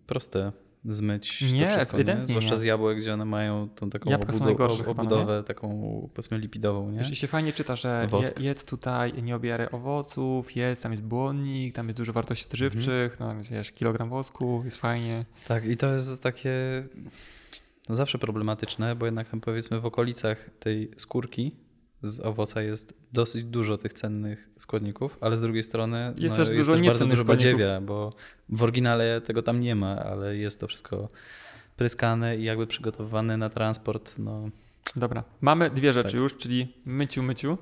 [SPEAKER 1] proste zmyć
[SPEAKER 2] Nie,
[SPEAKER 1] to wszystko, nie? Zwłaszcza
[SPEAKER 2] nie.
[SPEAKER 1] z jabłek, gdzie one mają tą taką
[SPEAKER 2] Jabłka są
[SPEAKER 1] obudo-
[SPEAKER 2] najgorsze
[SPEAKER 1] ob-
[SPEAKER 2] chyba, no
[SPEAKER 1] obudowę taką powiedzmy lipidową, nie?
[SPEAKER 2] Wiesz, i się fajnie czyta, że je, jedz tutaj, nie obieraj owoców, jedz, tam jest błonnik, tam jest dużo wartości odżywczych,
[SPEAKER 1] Mhm.
[SPEAKER 2] no tam jest, wiesz, kilogram wosku, jest fajnie.
[SPEAKER 1] Tak, i to jest takie no zawsze problematyczne, bo jednak tam powiedzmy w okolicach tej skórki z owoca jest dosyć dużo tych cennych składników, ale z drugiej strony
[SPEAKER 2] Jest
[SPEAKER 1] no,
[SPEAKER 2] też
[SPEAKER 1] jest
[SPEAKER 2] dużo
[SPEAKER 1] też bardzo dużo badziewia, bo w oryginale tego tam nie ma, ale jest to wszystko pryskane i jakby przygotowywane na transport, no
[SPEAKER 2] Dobra, mamy dwie rzeczy
[SPEAKER 1] Tak.
[SPEAKER 2] już, czyli myciu, myciu.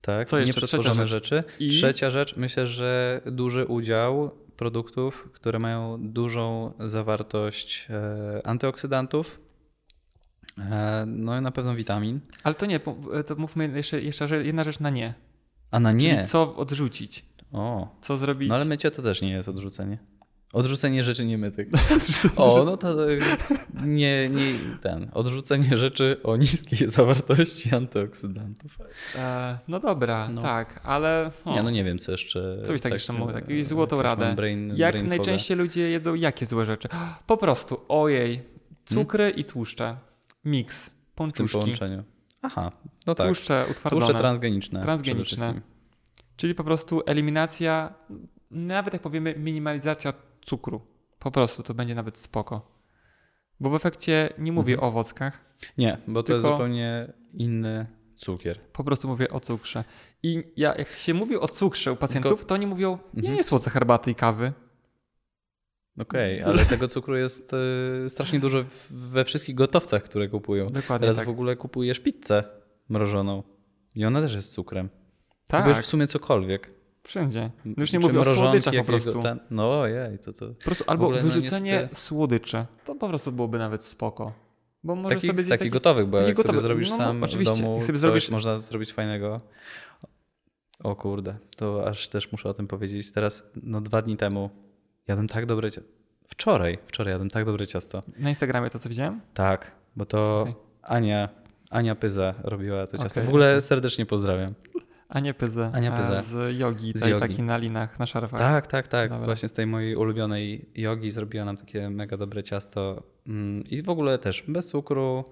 [SPEAKER 1] tak,
[SPEAKER 2] Co jeszcze?
[SPEAKER 1] nieprzetworzone rzeczy.
[SPEAKER 2] I-
[SPEAKER 1] Trzecia rzecz, myślę, że duży udział produktów, które mają dużą zawartość e, antyoksydantów, no i na pewno witamin.
[SPEAKER 2] Ale to nie, po- to mówmy jeszcze, jeszcze że- jedna rzecz na nie.
[SPEAKER 1] A na nie.
[SPEAKER 2] Czyli co odrzucić?
[SPEAKER 1] O,
[SPEAKER 2] Co zrobić?
[SPEAKER 1] no ale mycie to też nie jest odrzucenie. Odrzucenie rzeczy niemytych. O, no to e, nie, nie ten. Odrzucenie rzeczy o niskiej zawartości antyoksydantów.
[SPEAKER 2] E, no dobra,
[SPEAKER 1] No.
[SPEAKER 2] tak, ale... o,
[SPEAKER 1] Nie, no nie wiem, co jeszcze.
[SPEAKER 2] Co byś tak jeszcze
[SPEAKER 1] e,
[SPEAKER 2] tak, złotą radę.
[SPEAKER 1] Brain,
[SPEAKER 2] Jak
[SPEAKER 1] brain
[SPEAKER 2] najczęściej ludzie jedzą jakie złe rzeczy? Po prostu, ojej, cukry i tłuszcze. Miks,
[SPEAKER 1] w tym
[SPEAKER 2] pączuszki,
[SPEAKER 1] połączeniu. Aha, no tak.
[SPEAKER 2] tłuszcze utwardzone.
[SPEAKER 1] Tłuszcze transgeniczne.
[SPEAKER 2] Transgeniczne. Czyli po prostu eliminacja, nawet jak powiemy minimalizacja cukru. Po prostu to będzie nawet spoko. Bo w efekcie nie mówię
[SPEAKER 1] Mhm.
[SPEAKER 2] o owockach,
[SPEAKER 1] Nie, bo to jest
[SPEAKER 2] Tylko-
[SPEAKER 1] zupełnie inny cukier.
[SPEAKER 2] po prostu mówię o cukrze. I ja, jak się mówi o cukrze u pacjentów, to oni mówią, ja
[SPEAKER 1] Mhm.
[SPEAKER 2] nie słodzę herbaty i kawy.
[SPEAKER 1] Okej, ale tego cukru jest y, strasznie dużo we wszystkich gotowcach, które kupują.
[SPEAKER 2] Dokładnie
[SPEAKER 1] Teraz
[SPEAKER 2] tak.
[SPEAKER 1] w ogóle kupujesz pizzę mrożoną. I ona też jest cukrem.
[SPEAKER 2] Tak,
[SPEAKER 1] Wiesz, w sumie cokolwiek.
[SPEAKER 2] wszędzie. No już nie
[SPEAKER 1] Czy
[SPEAKER 2] mówię o słodyczach po prostu.
[SPEAKER 1] Ten... No ojej, to to...
[SPEAKER 2] Po prostu albo
[SPEAKER 1] no,
[SPEAKER 2] wyrzucenie
[SPEAKER 1] niestety-
[SPEAKER 2] słodyczy. To po prostu byłoby nawet spoko. Bo możesz
[SPEAKER 1] Takich,
[SPEAKER 2] sobie zjeść taki...
[SPEAKER 1] gotowych, bo
[SPEAKER 2] takie
[SPEAKER 1] jak sobie
[SPEAKER 2] gotowe.
[SPEAKER 1] zrobisz
[SPEAKER 2] No,
[SPEAKER 1] sam
[SPEAKER 2] oczywiście.
[SPEAKER 1] w domu,
[SPEAKER 2] Jak sobie zrobisz-
[SPEAKER 1] można zrobić fajnego. O kurde, to aż też muszę o tym powiedzieć. Teraz, no dwa dni temu jadłem tak dobre ciasto. Wczoraj, wczoraj jadłem tak dobre ciasto.
[SPEAKER 2] Na Instagramie to co widziałem?
[SPEAKER 1] Tak, bo to
[SPEAKER 2] Okej.
[SPEAKER 1] Ania, Ania Pyza robiła to ciasto.
[SPEAKER 2] Okej,
[SPEAKER 1] W ogóle serdecznie pozdrawiam.
[SPEAKER 2] Ania Pyzę.
[SPEAKER 1] Ania Pyzę.
[SPEAKER 2] Z jogi,
[SPEAKER 1] Z jogi.
[SPEAKER 2] takiej na linach, na szarfach.
[SPEAKER 1] Tak, tak, tak.
[SPEAKER 2] Dobra.
[SPEAKER 1] Właśnie z tej mojej ulubionej jogi zrobiła nam takie mega dobre ciasto. Mm, I w ogóle też bez cukru,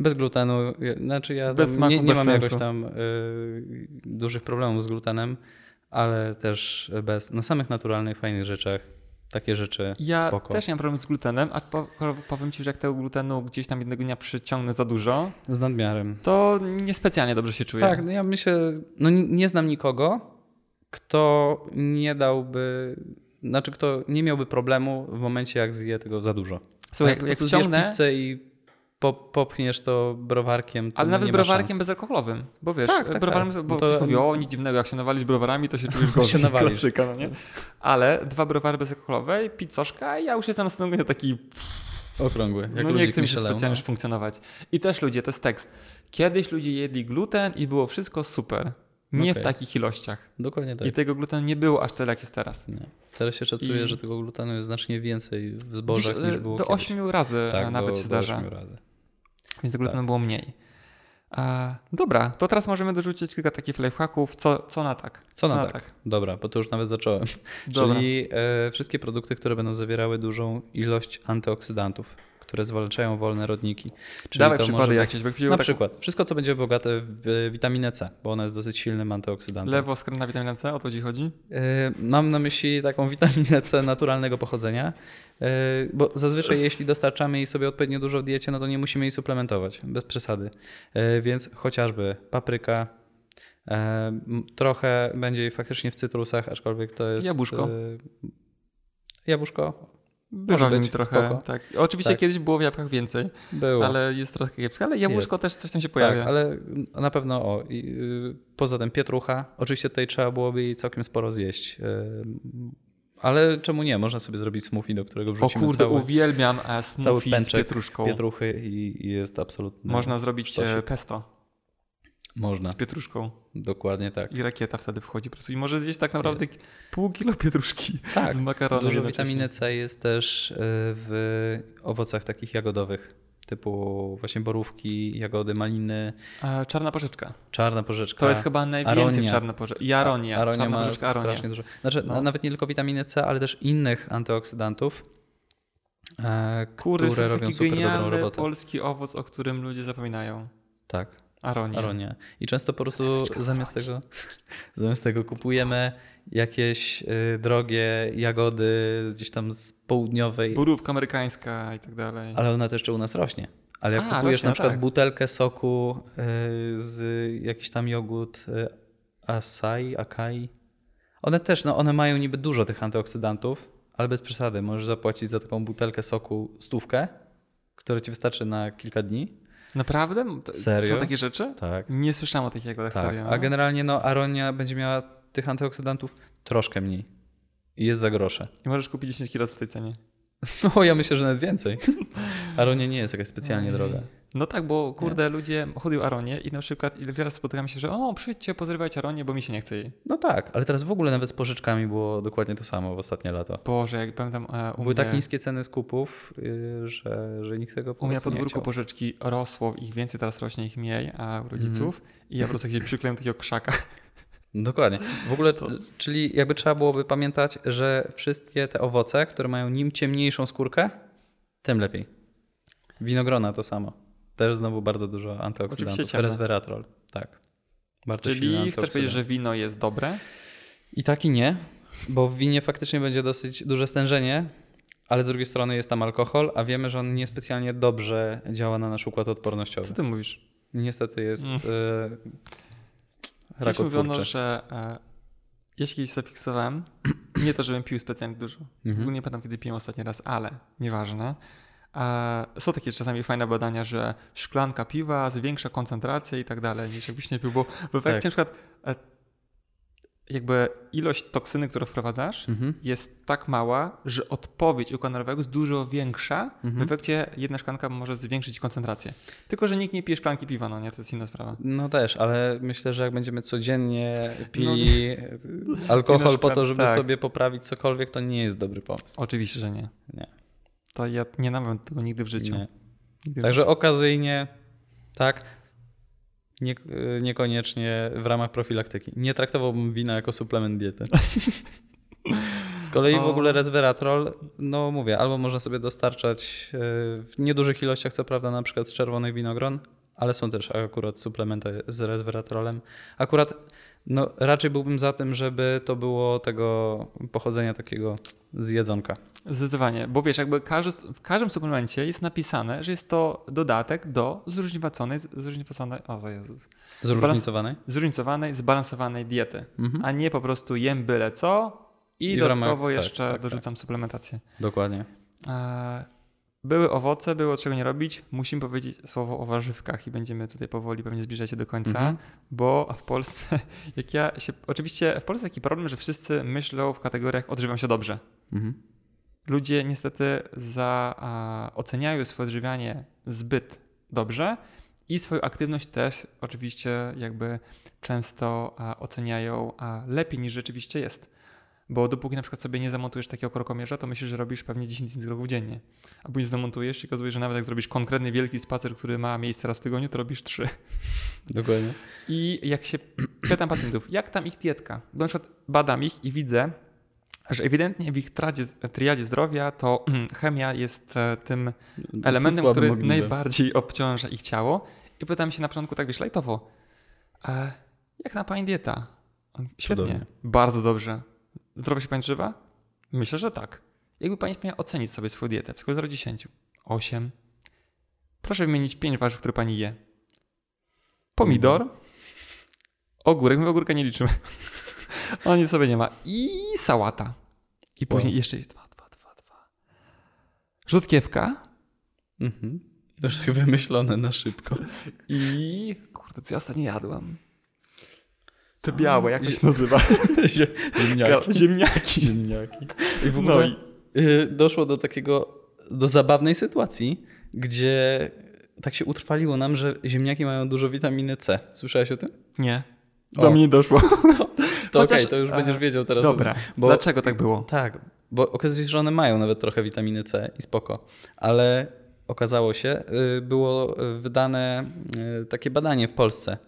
[SPEAKER 1] bez glutenu. Znaczy ja
[SPEAKER 2] Bez smaku,
[SPEAKER 1] nie, nie mam
[SPEAKER 2] sensu.
[SPEAKER 1] jakoś tam y, dużych problemów z glutenem, ale też bez, na samych naturalnych, fajnych rzeczach. Takie rzeczy
[SPEAKER 2] Ja
[SPEAKER 1] spoko.
[SPEAKER 2] też nie mam problem z glutenem, a po, powiem ci, że jak tego glutenu gdzieś tam jednego dnia przyciągnę za dużo,
[SPEAKER 1] Z nadmiarem.
[SPEAKER 2] to niespecjalnie dobrze się czuję.
[SPEAKER 1] Tak, no ja myślę, no nie znam nikogo, kto nie dałby, znaczy kto nie miałby problemu w momencie, jak zje tego za dużo.
[SPEAKER 2] Słuchaj,
[SPEAKER 1] jak,
[SPEAKER 2] jak,
[SPEAKER 1] jak
[SPEAKER 2] jak wciągnę,
[SPEAKER 1] pizzę i po, popchniesz to browarkiem, to
[SPEAKER 2] ale nawet
[SPEAKER 1] nie ma
[SPEAKER 2] browarkiem
[SPEAKER 1] szans.
[SPEAKER 2] bezalkoholowym, bo wiesz,
[SPEAKER 1] Tak, tak,
[SPEAKER 2] browarem,
[SPEAKER 1] tak.
[SPEAKER 2] bo
[SPEAKER 1] No to-
[SPEAKER 2] ktoś mówi, o nic dziwnego, jak się nawalisz browarami, to się czujesz gorzej.
[SPEAKER 1] Się nawalisz.
[SPEAKER 2] Klasyka, no nie? Ale dwa browary bezalkoholowe, pizzoszka i ja już jestem następnego dnia taki,
[SPEAKER 1] Okrągły, jak
[SPEAKER 2] no nie chce mi się specjalnie
[SPEAKER 1] no.
[SPEAKER 2] już funkcjonować. I też ludzie, to jest tekst. Kiedyś ludzie jedli gluten i było wszystko super. Nie w
[SPEAKER 1] Okej.
[SPEAKER 2] takich ilościach.
[SPEAKER 1] Dokładnie tak.
[SPEAKER 2] I tego glutenu nie było aż tyle, jak jest teraz.
[SPEAKER 1] Nie. Teraz się szacuje,
[SPEAKER 2] I-
[SPEAKER 1] że tego glutenu jest znacznie więcej w
[SPEAKER 2] Dziś,
[SPEAKER 1] zbożach niż
[SPEAKER 2] e,
[SPEAKER 1] było
[SPEAKER 2] do
[SPEAKER 1] kiedyś.
[SPEAKER 2] 8 razy
[SPEAKER 1] tak,
[SPEAKER 2] nawet
[SPEAKER 1] do,
[SPEAKER 2] się
[SPEAKER 1] do
[SPEAKER 2] zdarza.
[SPEAKER 1] 8 razy.
[SPEAKER 2] Więc tego glutenu było mniej. E, dobra, to teraz możemy dorzucić kilka takich lifehacków. Co, co na tak?
[SPEAKER 1] Co na tak? Dobra, bo to już nawet zacząłem.
[SPEAKER 2] Dobra.
[SPEAKER 1] Czyli e, wszystkie produkty, które będą zawierały dużą ilość antyoksydantów, które zwalczają wolne rodniki. Czyli
[SPEAKER 2] Dawaj
[SPEAKER 1] to
[SPEAKER 2] przykłady
[SPEAKER 1] może
[SPEAKER 2] jakieś.
[SPEAKER 1] Na
[SPEAKER 2] tak
[SPEAKER 1] przykład wszystko, co będzie bogate w witaminę C, bo ona jest dosyć silnym antyoksydantem.
[SPEAKER 2] Lewo skrętna witamina C, o to ci chodzi?
[SPEAKER 1] E, Mam na myśli taką witaminę C naturalnego pochodzenia, e, bo zazwyczaj jeśli dostarczamy jej sobie odpowiednio dużo w diecie, no to nie musimy jej suplementować, bez przesady. E, Więc chociażby papryka, trochę będzie jej faktycznie w cytrusach, aczkolwiek to jest...
[SPEAKER 2] Jabłuszko.
[SPEAKER 1] Jabłuszko?
[SPEAKER 2] Może
[SPEAKER 1] być,
[SPEAKER 2] trochę.
[SPEAKER 1] spoko.
[SPEAKER 2] Tak. Oczywiście
[SPEAKER 1] Tak.
[SPEAKER 2] kiedyś było w jabłkach więcej,
[SPEAKER 1] Było.
[SPEAKER 2] ale jest trochę kiepsko. Ale jabłuszko też coś tam się pojawia.
[SPEAKER 1] Tak, ale na pewno o. I, y, poza tym pietrucha. Oczywiście tutaj trzeba byłoby jej całkiem sporo zjeść. y, Ale czemu nie? Można sobie zrobić smoothie, do którego
[SPEAKER 2] o
[SPEAKER 1] wrzucimy
[SPEAKER 2] kurde,
[SPEAKER 1] cały,
[SPEAKER 2] uwielbiam e,
[SPEAKER 1] cały
[SPEAKER 2] smoothie z
[SPEAKER 1] pęczek
[SPEAKER 2] pietruszką.
[SPEAKER 1] pietruchy i, i jest absolutnie.
[SPEAKER 2] Można zrobić e, pesto
[SPEAKER 1] Można,
[SPEAKER 2] z pietruszką
[SPEAKER 1] dokładnie tak.
[SPEAKER 2] i rakieta wtedy wchodzi po prostu. I może zjeść tak naprawdę pół kilo pietruszki
[SPEAKER 1] Tak,
[SPEAKER 2] z makaronem.
[SPEAKER 1] Dużo witaminy C jest też y, w owocach takich jagodowych, typu właśnie borówki, jagody, maliny,
[SPEAKER 2] E, czarna porzeczka.
[SPEAKER 1] czarna porzeczka.
[SPEAKER 2] To jest chyba najwięcej
[SPEAKER 1] aronia.
[SPEAKER 2] w czarnej porzeczce. I aronia.
[SPEAKER 1] Aronia
[SPEAKER 2] czarna
[SPEAKER 1] ma
[SPEAKER 2] porzeczka, aronia.
[SPEAKER 1] strasznie dużo. Znaczy,
[SPEAKER 2] No.
[SPEAKER 1] nawet nie tylko witaminy C, ale też innych antyoksydantów, e,
[SPEAKER 2] Kurde,
[SPEAKER 1] które
[SPEAKER 2] jest
[SPEAKER 1] robią super dobrą robotę.
[SPEAKER 2] polski owoc, o którym ludzie zapominają.
[SPEAKER 1] Tak,
[SPEAKER 2] Aronia.
[SPEAKER 1] aronia. I często po prostu zamiast tego, zamiast tego kupujemy jakieś y, drogie jagody gdzieś tam z południowej,
[SPEAKER 2] Borówka amerykańska i tak dalej.
[SPEAKER 1] ale ona też jeszcze u nas rośnie. Ale jak
[SPEAKER 2] A,
[SPEAKER 1] kupujesz
[SPEAKER 2] rośnie,
[SPEAKER 1] na przykład
[SPEAKER 2] tak.
[SPEAKER 1] butelkę soku y, z jakiś tam jogurt y, Asai, Akai, one też, no one mają niby dużo tych antyoksydantów, ale bez przesady. Możesz zapłacić za taką butelkę soku stówkę, która ci wystarczy na kilka dni.
[SPEAKER 2] Naprawdę?
[SPEAKER 1] Serio?
[SPEAKER 2] Są takie rzeczy?
[SPEAKER 1] Tak.
[SPEAKER 2] Nie słyszałem o takich jagodach
[SPEAKER 1] Tak.
[SPEAKER 2] serio.
[SPEAKER 1] A generalnie no aronia będzie miała tych antyoksydantów troszkę mniej. I jest za grosze.
[SPEAKER 2] I możesz kupić 10 kilo w tej cenie.
[SPEAKER 1] No ja myślę, że nawet więcej. Aronia nie jest jakaś specjalnie droga.
[SPEAKER 2] No tak, bo kurde, ludzie hodują Aronię i na przykład ile wiele spotykam się, że o, przyjdźcie, pozrywać Aronię, bo mi się nie chce jej.
[SPEAKER 1] No tak, ale teraz w ogóle nawet z porzeczkami było dokładnie to samo w ostatnie lato.
[SPEAKER 2] Boże, jak pamiętam e,
[SPEAKER 1] Były
[SPEAKER 2] mnie,
[SPEAKER 1] tak niskie ceny skupów, yy, że, że nikt tego po
[SPEAKER 2] u mnie na
[SPEAKER 1] nie
[SPEAKER 2] podwórku porzeczki rosło ich więcej, teraz rośnie ich mniej, a u rodziców
[SPEAKER 1] Mhm.
[SPEAKER 2] i ja po prostu gdzieś przykleiłem takiego krzaka.
[SPEAKER 1] Dokładnie. W ogóle,
[SPEAKER 2] To-
[SPEAKER 1] czyli jakby trzeba byłoby pamiętać, że wszystkie te owoce, które mają nim ciemniejszą skórkę, tym lepiej. Winogrona to samo. Też znowu bardzo dużo antyoksydantów. Resveratrol. Tak. Bardzo
[SPEAKER 2] Czyli chcesz powiedzieć, że wino jest dobre?
[SPEAKER 1] I tak i nie, bo w winie faktycznie będzie dosyć duże stężenie, ale z drugiej strony jest tam alkohol, a wiemy, że on niespecjalnie dobrze działa na nasz układ odpornościowy.
[SPEAKER 2] Co ty mówisz?
[SPEAKER 1] Niestety jest
[SPEAKER 2] Mm.
[SPEAKER 1] e,
[SPEAKER 2] mówiono,
[SPEAKER 1] rakotwórczy.
[SPEAKER 2] że e, ja się kiedyś zafiksowałem, nie to, żebym pił specjalnie dużo.
[SPEAKER 1] Mhm.
[SPEAKER 2] ogóle nie pamiętam, kiedy piłem ostatni raz, ale nieważne. E, są takie czasami fajne badania, że szklanka piwa zwiększa koncentrację i tak dalej, niż jakbyś nie pił, bo w efekcie
[SPEAKER 1] Tak.
[SPEAKER 2] na przykład e, jakby ilość toksyny, którą wprowadzasz,
[SPEAKER 1] Mhm.
[SPEAKER 2] jest tak mała, że odpowiedź układu nerwowego jest dużo większa. W
[SPEAKER 1] Mhm.
[SPEAKER 2] efekcie jedna szklanka może zwiększyć koncentrację. Tylko, że nikt nie pije szklanki piwa, no nie, to jest inna sprawa.
[SPEAKER 1] No też, ale myślę, że jak będziemy codziennie pili alkohol
[SPEAKER 2] Inna
[SPEAKER 1] po to, żeby
[SPEAKER 2] tak.
[SPEAKER 1] sobie poprawić cokolwiek, to nie jest dobry pomysł.
[SPEAKER 2] Oczywiście, że nie.
[SPEAKER 1] Nie.
[SPEAKER 2] To ja nie mam tego nigdy w życiu. Nigdy w
[SPEAKER 1] Także okazyjnie tak, nie, niekoniecznie w ramach profilaktyki. Nie traktowałbym wina jako suplement diety. Z kolei w
[SPEAKER 2] O.
[SPEAKER 1] ogóle resveratrol, no mówię, albo można sobie dostarczać e, w niedużych ilościach, co prawda, na przykład z czerwonych winogron, ale są też akurat suplementy z resveratrolem. Akurat no, raczej byłbym za tym, żeby to było tego pochodzenia takiego z jedzonka.
[SPEAKER 2] Zdecydowanie, bo wiesz, jakby każdy, w każdym suplemencie jest napisane, że jest to dodatek do zróżnicowanej, zróżnicowanej, o Jezus,
[SPEAKER 1] Zróżnicowanej.
[SPEAKER 2] zróżnicowanej, zbalansowanej diety,
[SPEAKER 1] Mhm.
[SPEAKER 2] a nie po prostu jem byle co i,
[SPEAKER 1] I
[SPEAKER 2] dodatkowo
[SPEAKER 1] ramach- tak,
[SPEAKER 2] jeszcze
[SPEAKER 1] tak,
[SPEAKER 2] dorzucam suplementację.
[SPEAKER 1] Dokładnie.
[SPEAKER 2] E, Były owoce, było czego nie robić. Musimy powiedzieć słowo o warzywkach i będziemy tutaj powoli pewnie zbliżać się do końca,
[SPEAKER 1] Mhm.
[SPEAKER 2] bo w Polsce, jak ja się, oczywiście w Polsce jest taki problem, że wszyscy myślą w kategoriach odżywiam się dobrze.
[SPEAKER 1] Mhm.
[SPEAKER 2] Ludzie niestety za, a, oceniają swoje odżywianie zbyt dobrze i swoją aktywność też oczywiście jakby często a, oceniają a, lepiej niż rzeczywiście jest. Bo dopóki na przykład sobie nie zamontujesz takiego krokomierza, to myślisz, że robisz pewnie 10 tysięcy kroków dziennie. A później zamontujesz i okazuje, że nawet jak zrobisz konkretny wielki spacer, który ma miejsce raz w tygodniu, to robisz 3.
[SPEAKER 1] Dokładnie.
[SPEAKER 2] I jak się pytam pacjentów, jak tam ich dietka, bo na przykład badam ich i widzę, że ewidentnie w ich tradzie, triadzie zdrowia to chemia jest e, tym elementem, który najbardziej obciąża ich ciało. I pytam się na początku tak wiesz, lajtowo, e, jak na pani dieta? Świetnie,
[SPEAKER 1] Cudownie.
[SPEAKER 2] bardzo dobrze. Zdrowo się pani żywa? Myślę, że tak. Jakby pani miała ocenić sobie swoją dietę w skali 0 do 10? 8. Proszę wymienić 5 warzyw, które pani je. Pomidor, ogórek, my ogórka nie liczymy. On sobie nie ma. I sałata. I później
[SPEAKER 1] Wow.
[SPEAKER 2] jeszcze jest dwa, dwa, dwa, dwa. Rzutkiewka
[SPEAKER 1] Mhm. To już tak wymyślone na szybko.
[SPEAKER 2] i... Kurde, co ja ostatnio jadłam? Te białe, jak to się nazywa?
[SPEAKER 1] Ziemniaki.
[SPEAKER 2] Ziemniaki.
[SPEAKER 1] Ziemniaki. I w
[SPEAKER 2] No
[SPEAKER 1] ogóle
[SPEAKER 2] i-
[SPEAKER 1] y, doszło do takiego, do zabawnej sytuacji, gdzie tak się utrwaliło nam, że ziemniaki mają dużo witaminy C. Słyszałeś o tym?
[SPEAKER 2] Nie.
[SPEAKER 1] O.
[SPEAKER 2] Do mnie nie doszło.
[SPEAKER 1] To
[SPEAKER 2] Chociaż-
[SPEAKER 1] okej, to już będziesz wiedział teraz.
[SPEAKER 2] Dobra.
[SPEAKER 1] Bo-
[SPEAKER 2] Dlaczego tak było?
[SPEAKER 1] Tak, bo okazuje się, że one mają nawet trochę witaminy C i spoko, ale okazało się, y, było wydane y, takie badanie w Polsce,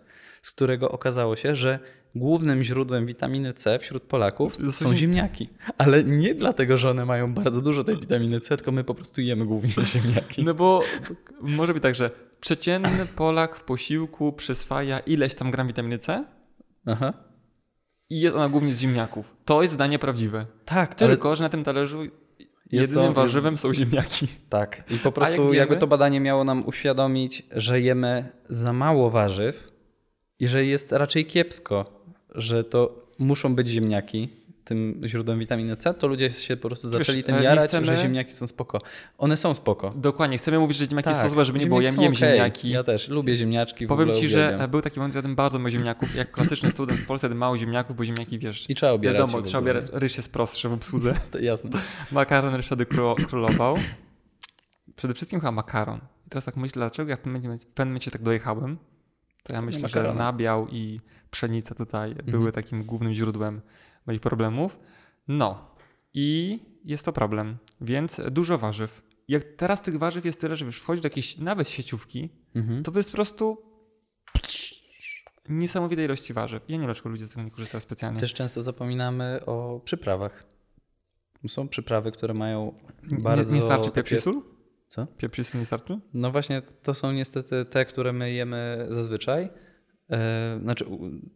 [SPEAKER 1] z którego okazało się, że głównym źródłem witaminy C wśród Polaków
[SPEAKER 2] są
[SPEAKER 1] są
[SPEAKER 2] ziem-
[SPEAKER 1] ziemniaki. Ale nie dlatego, że one mają bardzo dużo tej witaminy C, tylko my po prostu jemy głównie ziemniaki.
[SPEAKER 2] No bo może być tak, że przeciętny Polak w posiłku przyswaja ileś tam gram witaminy C
[SPEAKER 1] Aha.
[SPEAKER 2] i jest ona głównie z ziemniaków. To jest zdanie prawdziwe.
[SPEAKER 1] Tak, ale
[SPEAKER 2] Tylko, że na tym talerzu jedynym
[SPEAKER 1] są-
[SPEAKER 2] warzywem są ziemniaki.
[SPEAKER 1] Tak. I po
[SPEAKER 2] jak
[SPEAKER 1] prostu
[SPEAKER 2] wiemy-
[SPEAKER 1] jakby to badanie miało nam uświadomić, że jemy za mało warzyw i że jest raczej kiepsko, że to muszą być ziemniaki tym źródłem witaminy C, to ludzie się po prostu
[SPEAKER 2] Wiesz,
[SPEAKER 1] zaczęli tym
[SPEAKER 2] ale nie
[SPEAKER 1] jarać,
[SPEAKER 2] chcemy-
[SPEAKER 1] że ziemniaki są spoko. One są spoko.
[SPEAKER 2] Dokładnie, chcemy mówić, że ziemniaki są złe, żeby nie było. Ja jem
[SPEAKER 1] okej.
[SPEAKER 2] ziemniaki.
[SPEAKER 1] Ja też lubię ziemniaczki,
[SPEAKER 2] Powiem ci, że
[SPEAKER 1] uwielbiam.
[SPEAKER 2] był taki moment, że bardzo mało ziemniaków. Jak klasyczny student w Polsce mało ziemniaków, bo ziemniaki, wiesz,
[SPEAKER 1] I trzeba obierać.
[SPEAKER 2] wiadomo, trzeba obierać. Ryż jest prostszy w obsłudze.
[SPEAKER 1] To jasne.
[SPEAKER 2] Makaron ryszady kró- królował. Przede wszystkim chyba makaron. I teraz tak myślę, dlaczego ja w pewnym momencie tak dojechałem. To ja myślę, że nabiał i pszenica tutaj
[SPEAKER 1] Mhm.
[SPEAKER 2] były takim głównym źródłem moich problemów. No i jest to problem, więc dużo warzyw. Jak teraz tych warzyw jest tyle, że wiesz, wchodzisz do jakiejś nawet sieciówki,
[SPEAKER 1] Mhm.
[SPEAKER 2] to jest po prostu niesamowite ilości warzyw. Ja nie wiem, ludzie z tego nie korzystają specjalnie.
[SPEAKER 1] Też często zapominamy o przyprawach. Są przyprawy, które mają
[SPEAKER 2] Nie-
[SPEAKER 1] bardzo...
[SPEAKER 2] nie starczy
[SPEAKER 1] takie-
[SPEAKER 2] pieprz i sól?
[SPEAKER 1] Co?
[SPEAKER 2] Pieprz i sól nie starczy?
[SPEAKER 1] No właśnie, to są niestety te, które my jemy zazwyczaj. E, Znaczy,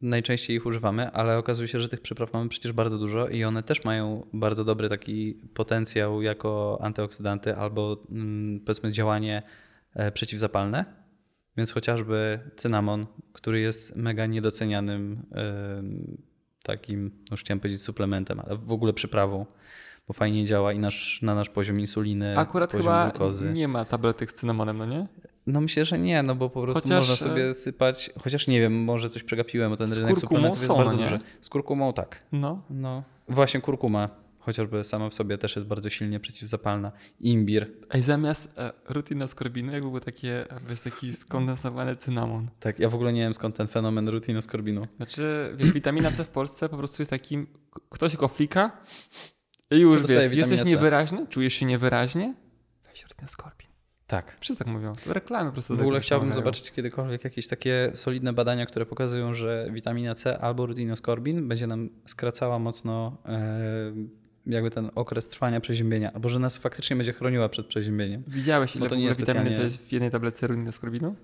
[SPEAKER 1] najczęściej ich używamy, ale okazuje się, że tych przypraw mamy przecież bardzo dużo i one też mają bardzo dobry taki potencjał jako antyoksydanty albo mm, powiedzmy działanie e, przeciwzapalne. Więc chociażby cynamon, który jest mega niedocenianym em, takim, no już chciałem powiedzieć suplementem, ale w ogóle przyprawą. Bo fajnie działa i nasz, na nasz poziom insuliny,
[SPEAKER 2] Akurat
[SPEAKER 1] poziom
[SPEAKER 2] chyba
[SPEAKER 1] glukozy.
[SPEAKER 2] nie ma tabletek z cynamonem, no nie?
[SPEAKER 1] No myślę, że nie, no bo po prostu
[SPEAKER 2] Chociaż,
[SPEAKER 1] można sobie sypać, chociaż nie wiem, może coś przegapiłem, bo ten rynek suplementów jest bardzo
[SPEAKER 2] no nie?
[SPEAKER 1] duży. Z kurkumą tak.
[SPEAKER 2] No.
[SPEAKER 1] No, właśnie kurkuma, chociażby sama w sobie też jest bardzo silnie przeciwzapalna. Imbir,
[SPEAKER 2] Ej, zamiast e, rutinoskorbinu, jakby był takie, jakby jest taki skondensowany cynamon.
[SPEAKER 1] tak, ja w ogóle nie wiem skąd ten fenomen rutinoskorbinu.
[SPEAKER 2] Znaczy, wiesz, witamina C w Polsce po prostu jest takim, ktoś go flika i już wiesz, jesteś
[SPEAKER 1] C.
[SPEAKER 2] niewyraźny, czujesz się niewyraźnie, weź rutinoskorbin.
[SPEAKER 1] Tak.
[SPEAKER 2] Wszyscy tak mówią. Reklamy po prostu.
[SPEAKER 1] W ogóle chciałbym zobaczyć kiedykolwiek jakieś takie solidne badania, które pokazują, że witamina C albo rutinoskorbin będzie nam skracała mocno e, jakby ten okres trwania przeziębienia, albo że nas faktycznie będzie chroniła przed przeziębieniem.
[SPEAKER 2] Widziałeś, ile
[SPEAKER 1] to nie jest
[SPEAKER 2] witaminy C
[SPEAKER 1] specjalnie-
[SPEAKER 2] jest w jednej tabletce rutinoskorbinu?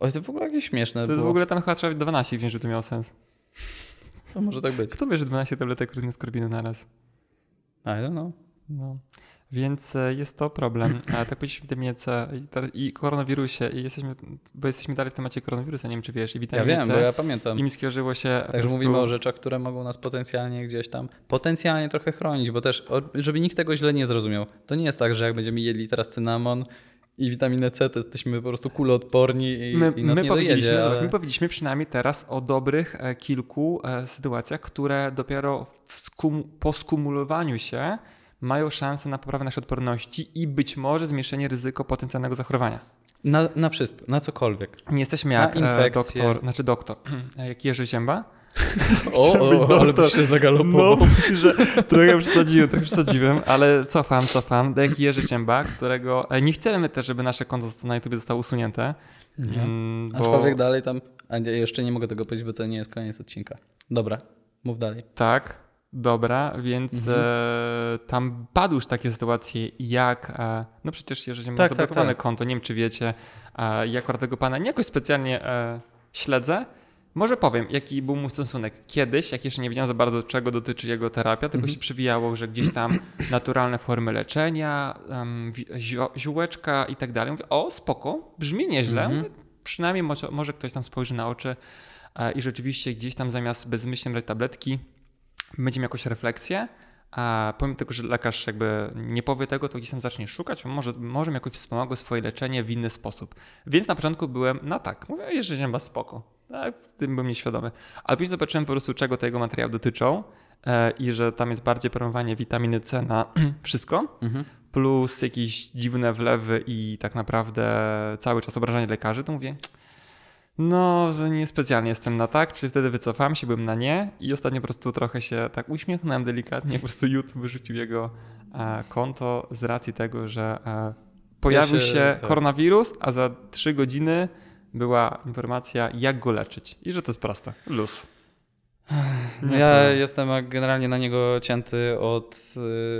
[SPEAKER 1] O, to w ogóle jakieś śmieszne,
[SPEAKER 2] To jest w ogóle tam chyba trzeba 12 wziąć, żeby to miało sens.
[SPEAKER 1] to może tak być.
[SPEAKER 2] Kto bierze 12 tabletek rutinoskorbinu na raz?
[SPEAKER 1] I don't know.
[SPEAKER 2] No. Więc e, jest to problem. A tak powiedzieć w C i, koronawirusie, i jesteśmy, bo jesteśmy dalej w temacie koronawirusa, nie wiem czy wiesz, i
[SPEAKER 1] Ja
[SPEAKER 2] witaminie
[SPEAKER 1] wiem,
[SPEAKER 2] C.
[SPEAKER 1] bo ja pamiętam.
[SPEAKER 2] I mi skojarzyło się.
[SPEAKER 1] Także
[SPEAKER 2] prostu-
[SPEAKER 1] mówimy o rzeczach, które mogą nas potencjalnie gdzieś tam, potencjalnie trochę chronić, bo też, żeby nikt tego źle nie zrozumiał, to nie jest tak, że jak będziemy jedli teraz cynamon i witaminę C, to jesteśmy po prostu kuloodporni i,
[SPEAKER 2] My,
[SPEAKER 1] i nas
[SPEAKER 2] my,
[SPEAKER 1] nie
[SPEAKER 2] powiedzieliśmy,
[SPEAKER 1] dojedzie. Ale...
[SPEAKER 2] my powiedzieliśmy przynajmniej teraz o dobrych e, kilku e, sytuacjach, które dopiero skum, po skumulowaniu się mają szansę na poprawę naszej odporności i być może zmniejszenie ryzyko potencjalnego zachorowania.
[SPEAKER 1] Na, na wszystko, na cokolwiek.
[SPEAKER 2] Nie jesteśmy
[SPEAKER 1] Na
[SPEAKER 2] jak e,
[SPEAKER 1] infekcje.
[SPEAKER 2] doktor, znaczy doktor, e, jak Jerzy Zięba.
[SPEAKER 1] O, o, ale byś się zagalopował.
[SPEAKER 2] No, że trochę przesadziłem, trochę przesadziłem, ale cofam, cofam. Tak jak Jerzy Zięba, którego e, nie chcemy też, żeby nasze konto na YouTube zostało usunięte.
[SPEAKER 1] Nie.
[SPEAKER 2] mm, bo-
[SPEAKER 1] Aczkolwiek dalej tam, a jeszcze nie mogę tego powiedzieć, bo to nie jest koniec odcinka. Dobra, mów dalej.
[SPEAKER 2] Tak, dobra, więc
[SPEAKER 1] Mhm.
[SPEAKER 2] e, tam padły już takie sytuacje, jak, e, no przecież jeżeli ma
[SPEAKER 1] Tak, tak,
[SPEAKER 2] zablokowane
[SPEAKER 1] tak.
[SPEAKER 2] konto, nie wiem czy wiecie, e, ja akurat tego pana nie jakoś specjalnie e, śledzę. Może powiem, jaki był mój stosunek. Kiedyś, jak jeszcze nie wiedziałem za bardzo, czego dotyczy jego terapia, tylko
[SPEAKER 1] Mhm.
[SPEAKER 2] się przywijało, że gdzieś tam naturalne formy leczenia, um, zio- ziółeczka i tak dalej. Mówię, o, spoko, brzmi nieźle.
[SPEAKER 1] Mhm.
[SPEAKER 2] Przynajmniej może, może ktoś tam spojrzy na oczy e, i rzeczywiście gdzieś tam zamiast bezmyślnie brać tabletki, będzie miał jakąś refleksję, a pomimo tego, że lekarz jakby nie powie tego, to gdzieś tam zacznie szukać, może, może mi jakoś wspomogło swoje leczenie w inny sposób. Więc na początku byłem na tak, mówię, jeszcze zięba spoko, tak, tym byłem nieświadomy. Ale później zobaczyłem po prostu, czego tego materiału dotyczą e, i że tam jest bardziej promowanie witaminy C na wszystko,
[SPEAKER 1] Mhm.
[SPEAKER 2] plus jakieś dziwne wlewy i tak naprawdę cały czas obrażanie lekarzy, to mówię, no niespecjalnie jestem na tak, czyli wtedy wycofałem się, byłem na nie i ostatnio po prostu trochę się tak uśmiechnąłem delikatnie, po prostu YouTube wyrzucił jego e, konto z racji tego, że e, pojawił
[SPEAKER 1] się-
[SPEAKER 2] się,
[SPEAKER 1] tak.
[SPEAKER 2] koronawirus, a za trzy godziny była informacja, jak go leczyć i że to jest proste, luz.
[SPEAKER 1] No ja jestem generalnie na niego cięty od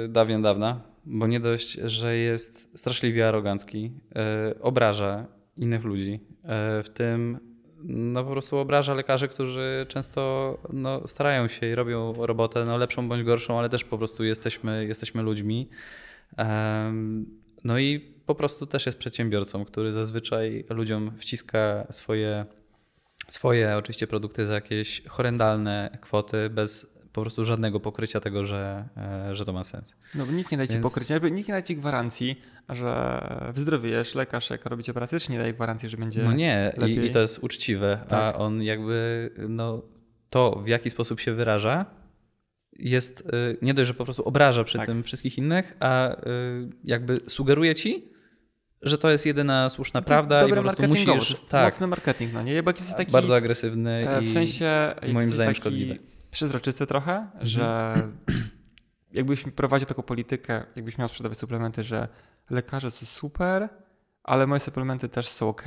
[SPEAKER 1] y, dawien dawna, bo nie dość, że jest straszliwie arogancki, y, obraża innych ludzi, y, w tym no po prostu obraża lekarzy, którzy często no, starają się i robią robotę no, lepszą bądź gorszą, ale też po prostu jesteśmy, jesteśmy ludźmi. No i po prostu też jest przedsiębiorcą, który zazwyczaj ludziom wciska swoje swoje oczywiście produkty za jakieś horrendalne kwoty, bez po prostu żadnego pokrycia tego, że, e, że to ma sens.
[SPEAKER 2] No bo nikt nie daje ci
[SPEAKER 1] Więc-
[SPEAKER 2] pokrycia, jakby nikt nie daje ci gwarancji, że wyzdrowiejesz, lekarz jak robicie operację, nie daje gwarancji, że będzie...
[SPEAKER 1] No nie, i, i to jest uczciwe,
[SPEAKER 2] Tak.
[SPEAKER 1] a on jakby no, to, w jaki sposób się wyraża, jest y, nie dość, że po prostu obraża przy
[SPEAKER 2] Tak.
[SPEAKER 1] tym wszystkich innych, a y, jakby sugeruje ci, że to jest jedyna słuszna
[SPEAKER 2] To jest
[SPEAKER 1] prawda i po prostu musisz.
[SPEAKER 2] To jest
[SPEAKER 1] Tak,
[SPEAKER 2] mocny marketing, no nie? Bo jesteś taki...
[SPEAKER 1] bardzo agresywny
[SPEAKER 2] e,
[SPEAKER 1] i
[SPEAKER 2] W sensie
[SPEAKER 1] moim zdaniem
[SPEAKER 2] taki
[SPEAKER 1] szkodliwy.
[SPEAKER 2] przezroczysty trochę,
[SPEAKER 1] Mhm.
[SPEAKER 2] że jakbyś prowadził taką politykę, jakbyś miał sprzedawać suplementy, że lekarze są super, ale moje suplementy też są ok,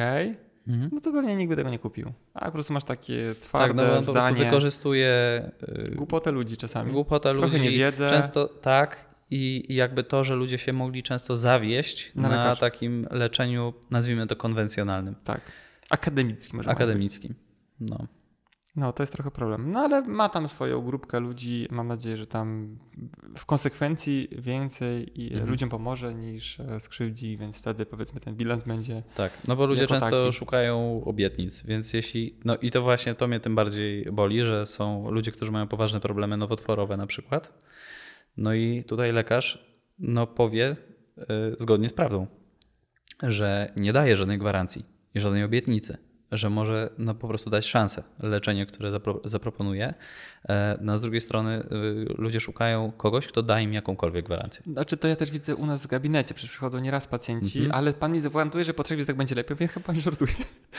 [SPEAKER 1] Mhm.
[SPEAKER 2] no to pewnie nikt by tego nie kupił. A po prostu masz takie
[SPEAKER 1] Tak,
[SPEAKER 2] twarde
[SPEAKER 1] no bo on po
[SPEAKER 2] zdanie,
[SPEAKER 1] wykorzystuje y,
[SPEAKER 2] głupotę ludzi czasami.
[SPEAKER 1] Głupota
[SPEAKER 2] Trochę
[SPEAKER 1] ludzi.
[SPEAKER 2] niewiedzę.
[SPEAKER 1] Często tak. I jakby to, że ludzie się mogli często zawieść
[SPEAKER 2] Na
[SPEAKER 1] na, takim leczeniu, nazwijmy to konwencjonalnym,
[SPEAKER 2] Tak. Akademicki może
[SPEAKER 1] akademickim. No.
[SPEAKER 2] No, to jest trochę problem. No ale ma tam swoją grupkę ludzi. Mam nadzieję, że tam w konsekwencji więcej i
[SPEAKER 1] Mhm.
[SPEAKER 2] ludziom pomoże niż e, skrzywdzi, więc wtedy powiedzmy ten bilans będzie.
[SPEAKER 1] Tak, no bo ludzie często
[SPEAKER 2] taki.
[SPEAKER 1] szukają obietnic, więc jeśli, no i to właśnie to mnie tym bardziej boli, że są ludzie, którzy mają poważne problemy nowotworowe na przykład, No i tutaj lekarz no, powie y, zgodnie z prawdą, że nie daje żadnej gwarancji i żadnej obietnicy, że może no, po prostu dać szansę leczenie, które zapro zaproponuje. E, no, a z drugiej strony y, ludzie szukają kogoś, kto da im jakąkolwiek gwarancję.
[SPEAKER 2] Znaczy to ja też widzę u nas w gabinecie, przecież przychodzą nieraz pacjenci,
[SPEAKER 1] Mhm.
[SPEAKER 2] ale pan mi zagwarantuje, że po trzech wizytach będzie lepiej. Ja chyba pan żartuje.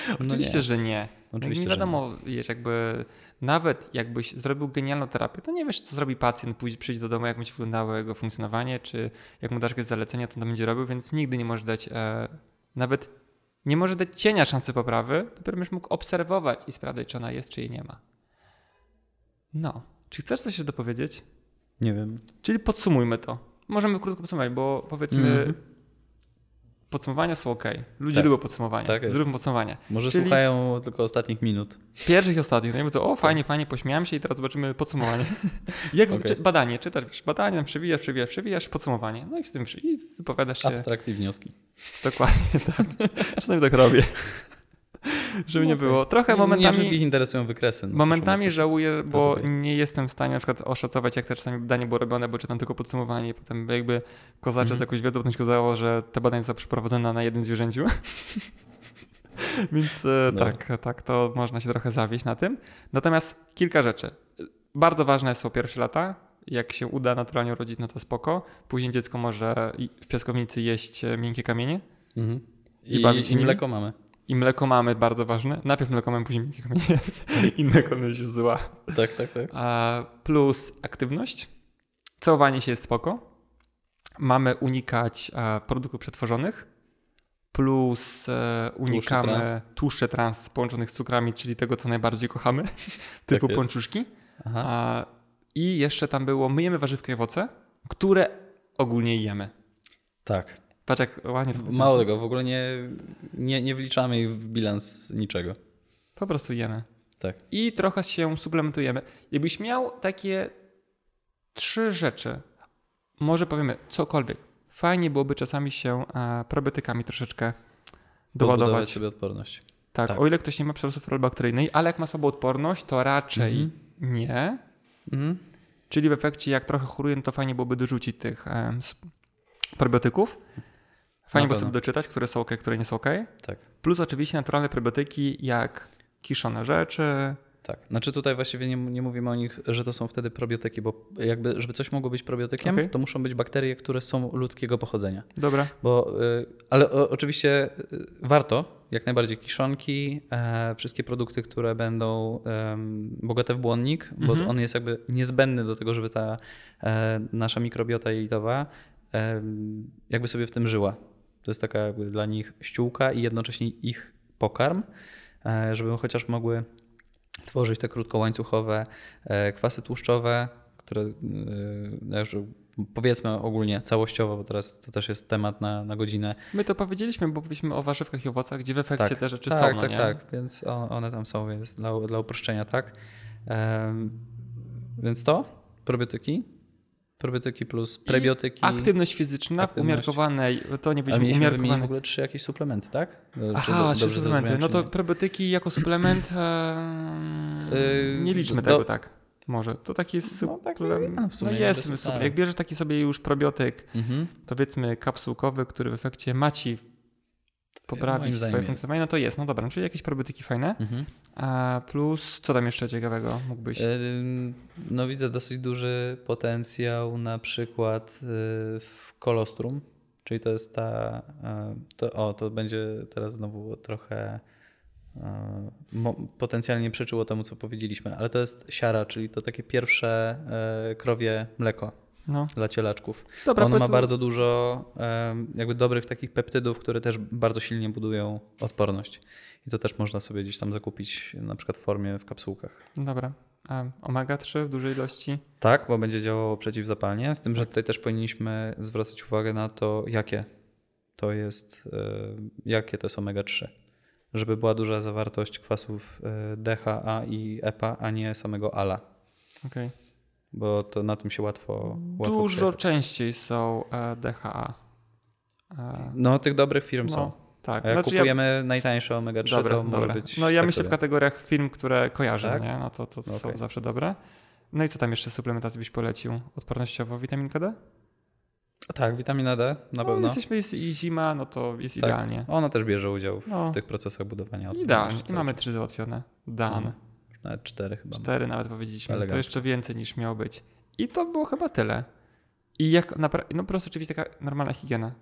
[SPEAKER 1] No
[SPEAKER 2] Oczywiście,
[SPEAKER 1] nie.
[SPEAKER 2] że nie.
[SPEAKER 1] Oczywiście,
[SPEAKER 2] nie
[SPEAKER 1] że
[SPEAKER 2] wiadomo, wiesz, jakby nawet jakbyś zrobił genialną terapię, to nie wiesz, co zrobi pacjent, pójdzie, przyjdzie do domu, jak będzie wyglądało jego funkcjonowanie, czy jak mu dasz jakieś zalecenia, to on będzie robił, więc nigdy nie możesz dać e, nawet nie może dać cienia szansy poprawy, dopiero będziesz mógł obserwować i sprawdzać, czy ona jest, czy jej nie ma. No. Czy chcesz coś jeszcze dopowiedzieć?
[SPEAKER 1] Nie wiem.
[SPEAKER 2] Czyli podsumujmy to. Możemy krótko podsumować, bo powiedzmy,
[SPEAKER 1] Mhm.
[SPEAKER 2] Podsumowania są ok. Ludzie
[SPEAKER 1] Tak.
[SPEAKER 2] lubią podsumowania.
[SPEAKER 1] Tak.
[SPEAKER 2] Zróbmy podsumowanie.
[SPEAKER 1] Może
[SPEAKER 2] Czyli-
[SPEAKER 1] słuchają tylko ostatnich minut.
[SPEAKER 2] Pierwszych i ostatnich. No i mówię, o fajnie, fajnie, pośmiałem się i teraz zobaczymy podsumowanie. Jak
[SPEAKER 1] Okej.
[SPEAKER 2] czy, badanie, czytasz, wiesz, badanie, przewijasz, przewijasz, przewijasz, podsumowanie. No i w tym i wypowiadasz się
[SPEAKER 1] Abstrakt i wnioski.
[SPEAKER 2] dokładnie tak. Czasami tak robię. Żeby nie było. Trochę
[SPEAKER 1] Nie- Nie
[SPEAKER 2] momentami...
[SPEAKER 1] wszystkich interesują wykresy. no
[SPEAKER 2] Momentami żałuję, bo nie jestem w stanie na przykład oszacować, jak te czasami badanie było robione, bo czytam tylko podsumowanie i potem jakby kozacze
[SPEAKER 1] Mhm.
[SPEAKER 2] z jakąś wiedzą potem się okazało, że te badania są przeprowadzone na jednym zwierzęciu. Więc e,
[SPEAKER 1] No.
[SPEAKER 2] tak, tak, to można się trochę zawieść na tym. Natomiast kilka rzeczy. Bardzo ważne są pierwsze lata. Jak się uda naturalnie urodzić, no to spoko. Później dziecko może i- w piaskownicy jeść e, miękkie kamienie.
[SPEAKER 1] Mhm.
[SPEAKER 2] I
[SPEAKER 1] I,
[SPEAKER 2] bawić się
[SPEAKER 1] i mleko mamy.
[SPEAKER 2] I mleko mamy, bardzo ważne. Najpierw mleko mamy, później kamienie. Inna kolejność jest zła.
[SPEAKER 1] Tak, tak, tak.
[SPEAKER 2] A plus aktywność. Całowanie się jest spoko. Mamy unikać e, produktów przetworzonych. Plus e, unikamy
[SPEAKER 1] trans.
[SPEAKER 2] tłuszcze trans połączonych z cukrami, czyli tego, co najbardziej kochamy, typu
[SPEAKER 1] jest.
[SPEAKER 2] pączuszki.
[SPEAKER 1] Aha.
[SPEAKER 2] A, I jeszcze tam było, myjemy warzywka i owoce, które ogólnie jemy.
[SPEAKER 1] Tak.
[SPEAKER 2] Patrz jak ładnie to
[SPEAKER 1] Mało tego, w ogóle nie, nie, nie wliczamy ich w bilans niczego.
[SPEAKER 2] Po prostu jemy.
[SPEAKER 1] Tak.
[SPEAKER 2] I trochę się suplementujemy. Jakbyś miał takie trzy rzeczy, może powiemy cokolwiek. Fajnie byłoby czasami się e, probiotykami troszeczkę
[SPEAKER 1] Podbudować
[SPEAKER 2] doładować.
[SPEAKER 1] sobie odporność.
[SPEAKER 2] Tak,
[SPEAKER 1] tak.
[SPEAKER 2] o ile ktoś nie ma przerostu flory bakteryjnej, ale jak ma sobie odporność, to raczej
[SPEAKER 1] Mhm.
[SPEAKER 2] nie.
[SPEAKER 1] Mhm.
[SPEAKER 2] Czyli w efekcie, jak trochę choruje, to fajnie byłoby dorzucić tych e, probiotyków. Fajnie
[SPEAKER 1] pewno.
[SPEAKER 2] sobie doczytać, które są ok, które nie są ok.
[SPEAKER 1] Tak.
[SPEAKER 2] Plus oczywiście naturalne probiotyki, jak kiszone rzeczy.
[SPEAKER 1] Tak. Znaczy tutaj właściwie nie, nie mówimy o nich, że to są wtedy probiotyki, bo jakby, żeby coś mogło być probiotykiem,
[SPEAKER 2] Okej.
[SPEAKER 1] to muszą być bakterie, które są ludzkiego pochodzenia.
[SPEAKER 2] Dobra.
[SPEAKER 1] Bo, y, ale oczywiście y, warto, jak najbardziej kiszonki, e, wszystkie produkty, które będą bogate w błonnik, bo
[SPEAKER 2] Mhm.
[SPEAKER 1] on jest jakby niezbędny do tego, żeby ta e, nasza mikrobiota jelitowa jakby sobie w tym żyła. To jest taka jakby dla nich ściółka i jednocześnie ich pokarm, e, żeby chociaż mogły tworzyć te krótkołańcuchowe e, kwasy tłuszczowe, które e, no już powiedzmy ogólnie całościowo, bo teraz to też jest temat na, na godzinę.
[SPEAKER 2] My to powiedzieliśmy, bo powiedzieliśmy o warzywkach i owocach, gdzie w efekcie
[SPEAKER 1] Tak,
[SPEAKER 2] te rzeczy
[SPEAKER 1] tak,
[SPEAKER 2] są. No
[SPEAKER 1] tak,
[SPEAKER 2] nie?
[SPEAKER 1] tak, więc one tam są, więc dla, dla uproszczenia tak. Więc to, probiotyki, probiotyki plus prebiotyki.
[SPEAKER 2] Aktywność fizyczna w
[SPEAKER 1] Aktywność.
[SPEAKER 2] umiarkowanej, to nie będzie
[SPEAKER 1] wymienić w
[SPEAKER 2] umiarkowane.
[SPEAKER 1] ogóle trzy jakieś suplementy, tak? Do-
[SPEAKER 2] Aha, trzy suplementy. No to
[SPEAKER 1] nie?
[SPEAKER 2] probiotyki jako suplement. em,
[SPEAKER 1] Yy,
[SPEAKER 2] nie liczmy
[SPEAKER 1] do-
[SPEAKER 2] tego tak. Może. To taki jest
[SPEAKER 1] No, tak, no, w sumie
[SPEAKER 2] no jest. Jak bierzesz taki sobie już probiotyk,
[SPEAKER 1] Mhm.
[SPEAKER 2] powiedzmy kapsułkowy, który w efekcie ma ci
[SPEAKER 1] Moim
[SPEAKER 2] poprawić
[SPEAKER 1] jest.
[SPEAKER 2] funkcjonowanie, no to jest. No dobra, czyli jakieś probiotyki fajne.
[SPEAKER 1] Mhm.
[SPEAKER 2] A plus, co tam jeszcze ciekawego mógłbyś?
[SPEAKER 1] Ym, No widzę dosyć duży potencjał na przykład y, w kolostrum, czyli to jest ta, y, to, o to będzie teraz znowu trochę potencjalnie przeczyło temu co powiedzieliśmy, ale to jest siara, czyli to takie pierwsze krowie mleko
[SPEAKER 2] No.
[SPEAKER 1] dla cielaczków.
[SPEAKER 2] Dobra,
[SPEAKER 1] Ono ma bardzo dużo jakby dobrych takich peptydów, które też bardzo silnie budują odporność. I to też można sobie gdzieś tam zakupić na przykład w formie w kapsułkach.
[SPEAKER 2] Dobra. A omega-3 w dużej ilości?
[SPEAKER 1] Tak, bo będzie działało przeciwzapalnie, z tym, że tutaj też powinniśmy zwracać uwagę na to, jakie to jest, e, jakie to jest omega-3. Żeby była duża zawartość kwasów e, DHA i EPA, a nie samego ALA,
[SPEAKER 2] Okej.
[SPEAKER 1] Bo to na tym się łatwo łatwo
[SPEAKER 2] Dużo
[SPEAKER 1] przejechać.
[SPEAKER 2] częściej są e, DHA. E,
[SPEAKER 1] No, tych dobrych firm są.
[SPEAKER 2] no, tak.
[SPEAKER 1] A jak
[SPEAKER 2] Znaczy
[SPEAKER 1] kupujemy najtańsze omega-3,
[SPEAKER 2] Dobra,
[SPEAKER 1] to może
[SPEAKER 2] dobra.
[SPEAKER 1] być
[SPEAKER 2] No ja
[SPEAKER 1] tak
[SPEAKER 2] myślę
[SPEAKER 1] sobie.
[SPEAKER 2] w kategoriach firm, które kojarzę,
[SPEAKER 1] Tak?
[SPEAKER 2] nie? No to, to, to są
[SPEAKER 1] Okej.
[SPEAKER 2] zawsze dobre. No i co tam jeszcze suplementację byś polecił? Odpornościowo witaminkę D?
[SPEAKER 1] Tak, witamina D na
[SPEAKER 2] No,
[SPEAKER 1] pewno.
[SPEAKER 2] jesteśmy, jest i zima, no to jest
[SPEAKER 1] Tak.
[SPEAKER 2] idealnie.
[SPEAKER 1] Ona też bierze udział w
[SPEAKER 2] No.
[SPEAKER 1] tych procesach budowania
[SPEAKER 2] Idealnie.
[SPEAKER 1] odporności
[SPEAKER 2] I mamy trzy załatwione. Dan.
[SPEAKER 1] Mhm. Nawet cztery chyba.
[SPEAKER 2] Cztery nawet powiedzieliśmy. To
[SPEAKER 1] Elegancko.
[SPEAKER 2] jeszcze więcej niż miało być. I to było chyba tyle. I jak napra- no po prostu oczywiście taka normalna higiena.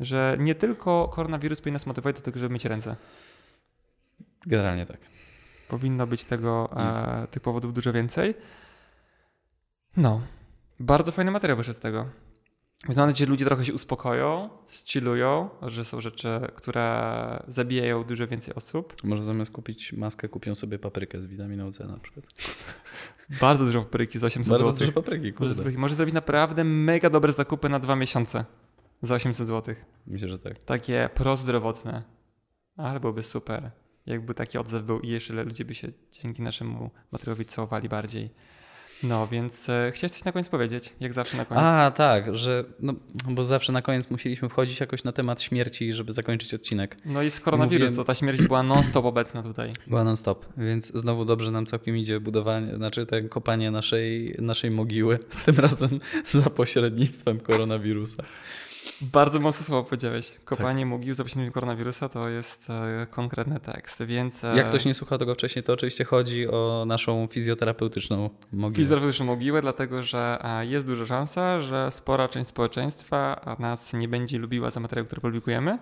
[SPEAKER 2] Że nie tylko koronawirus powinien nas motywować do tego, żeby myć ręce.
[SPEAKER 1] Generalnie tak.
[SPEAKER 2] Powinno być tego, e, tych powodów dużo więcej. No. Bardzo fajny materiał wyszedł z tego. Więc mam nadzieję, że ludzie trochę się uspokoją, zchillują, że są rzeczy, które zabijają dużo więcej osób.
[SPEAKER 1] Może zamiast kupić maskę, kupią sobie paprykę z witaminą C na przykład.
[SPEAKER 2] Bardzo dużo papryki za 800
[SPEAKER 1] Bardzo
[SPEAKER 2] zł.
[SPEAKER 1] dużo papryki, kurde.
[SPEAKER 2] papryki. Może zrobić naprawdę mega dobre zakupy na dwa miesiące za 800 zł.
[SPEAKER 1] Myślę, że tak.
[SPEAKER 2] Takie prozdrowotne. Ale byłoby super. Jakby taki odzew był i jeszcze ludzie by się dzięki naszemu materiałowi całowali bardziej. No, więc e, chciałeś coś na koniec powiedzieć? Jak zawsze na koniec.
[SPEAKER 1] A, tak, że no, bo zawsze na koniec musieliśmy wchodzić jakoś na temat śmierci, żeby zakończyć odcinek.
[SPEAKER 2] No i z koronawirus,
[SPEAKER 1] Mówiłem-
[SPEAKER 2] to ta śmierć była non-stop obecna tutaj.
[SPEAKER 1] Była non-stop, więc znowu dobrze nam całkiem idzie budowanie, znaczy ten kopanie naszej, naszej mogiły, tym razem za pośrednictwem koronawirusa.
[SPEAKER 2] Bardzo mocne słowo powiedziałeś. Kopanie mogił za pośrednictwem koronawirusa to jest e, konkretny tekst, więc... E,
[SPEAKER 1] Jak ktoś nie słuchał tego wcześniej, to oczywiście chodzi o naszą fizjoterapeutyczną mogiłę.
[SPEAKER 2] Fizjoterapeutyczną mogiłę, dlatego że e, jest duża szansa, że spora część społeczeństwa nas nie będzie lubiła za materiał, który publikujemy.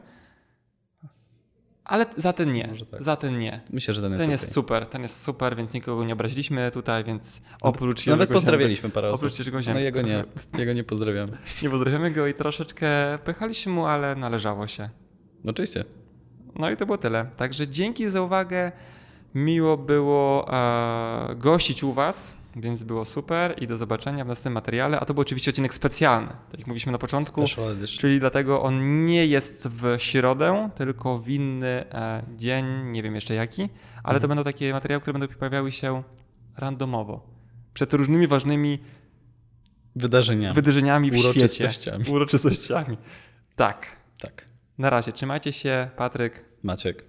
[SPEAKER 2] Ale za ten nie.
[SPEAKER 1] Może tak.
[SPEAKER 2] Za ten nie.
[SPEAKER 1] Myślę, że ten jest
[SPEAKER 2] Ten
[SPEAKER 1] okej.
[SPEAKER 2] jest super, ten jest super, więc nikogo nie obraziliśmy tutaj, więc oprócz
[SPEAKER 1] Nawet pozdrawialiśmy parę
[SPEAKER 2] Zięby,
[SPEAKER 1] osób.
[SPEAKER 2] oprócz Jerzego
[SPEAKER 1] No jego nie, jego nie pozdrawiamy.
[SPEAKER 2] nie pozdrawiamy go i troszeczkę pychaliśmy mu, ale należało się.
[SPEAKER 1] Oczywiście.
[SPEAKER 2] No i to było tyle. Także dzięki za uwagę. Miło było e, gościć u Was, więc było super i do zobaczenia w następnym materiale. A to był oczywiście odcinek specjalny, tak jak mówiliśmy na początku. Czyli dlatego on nie jest w środę, tylko w inny e, dzień, nie wiem jeszcze jaki, ale to
[SPEAKER 1] Mhm.
[SPEAKER 2] będą takie materiały, które będą pojawiały się randomowo. Przed różnymi ważnymi
[SPEAKER 1] Wydarzenia.
[SPEAKER 2] wydarzeniami w świecie.
[SPEAKER 1] Uroczystościami.
[SPEAKER 2] Uroczystościami. Tak.
[SPEAKER 1] Tak.
[SPEAKER 2] Na razie, trzymajcie się. Patryk.
[SPEAKER 1] Maciek.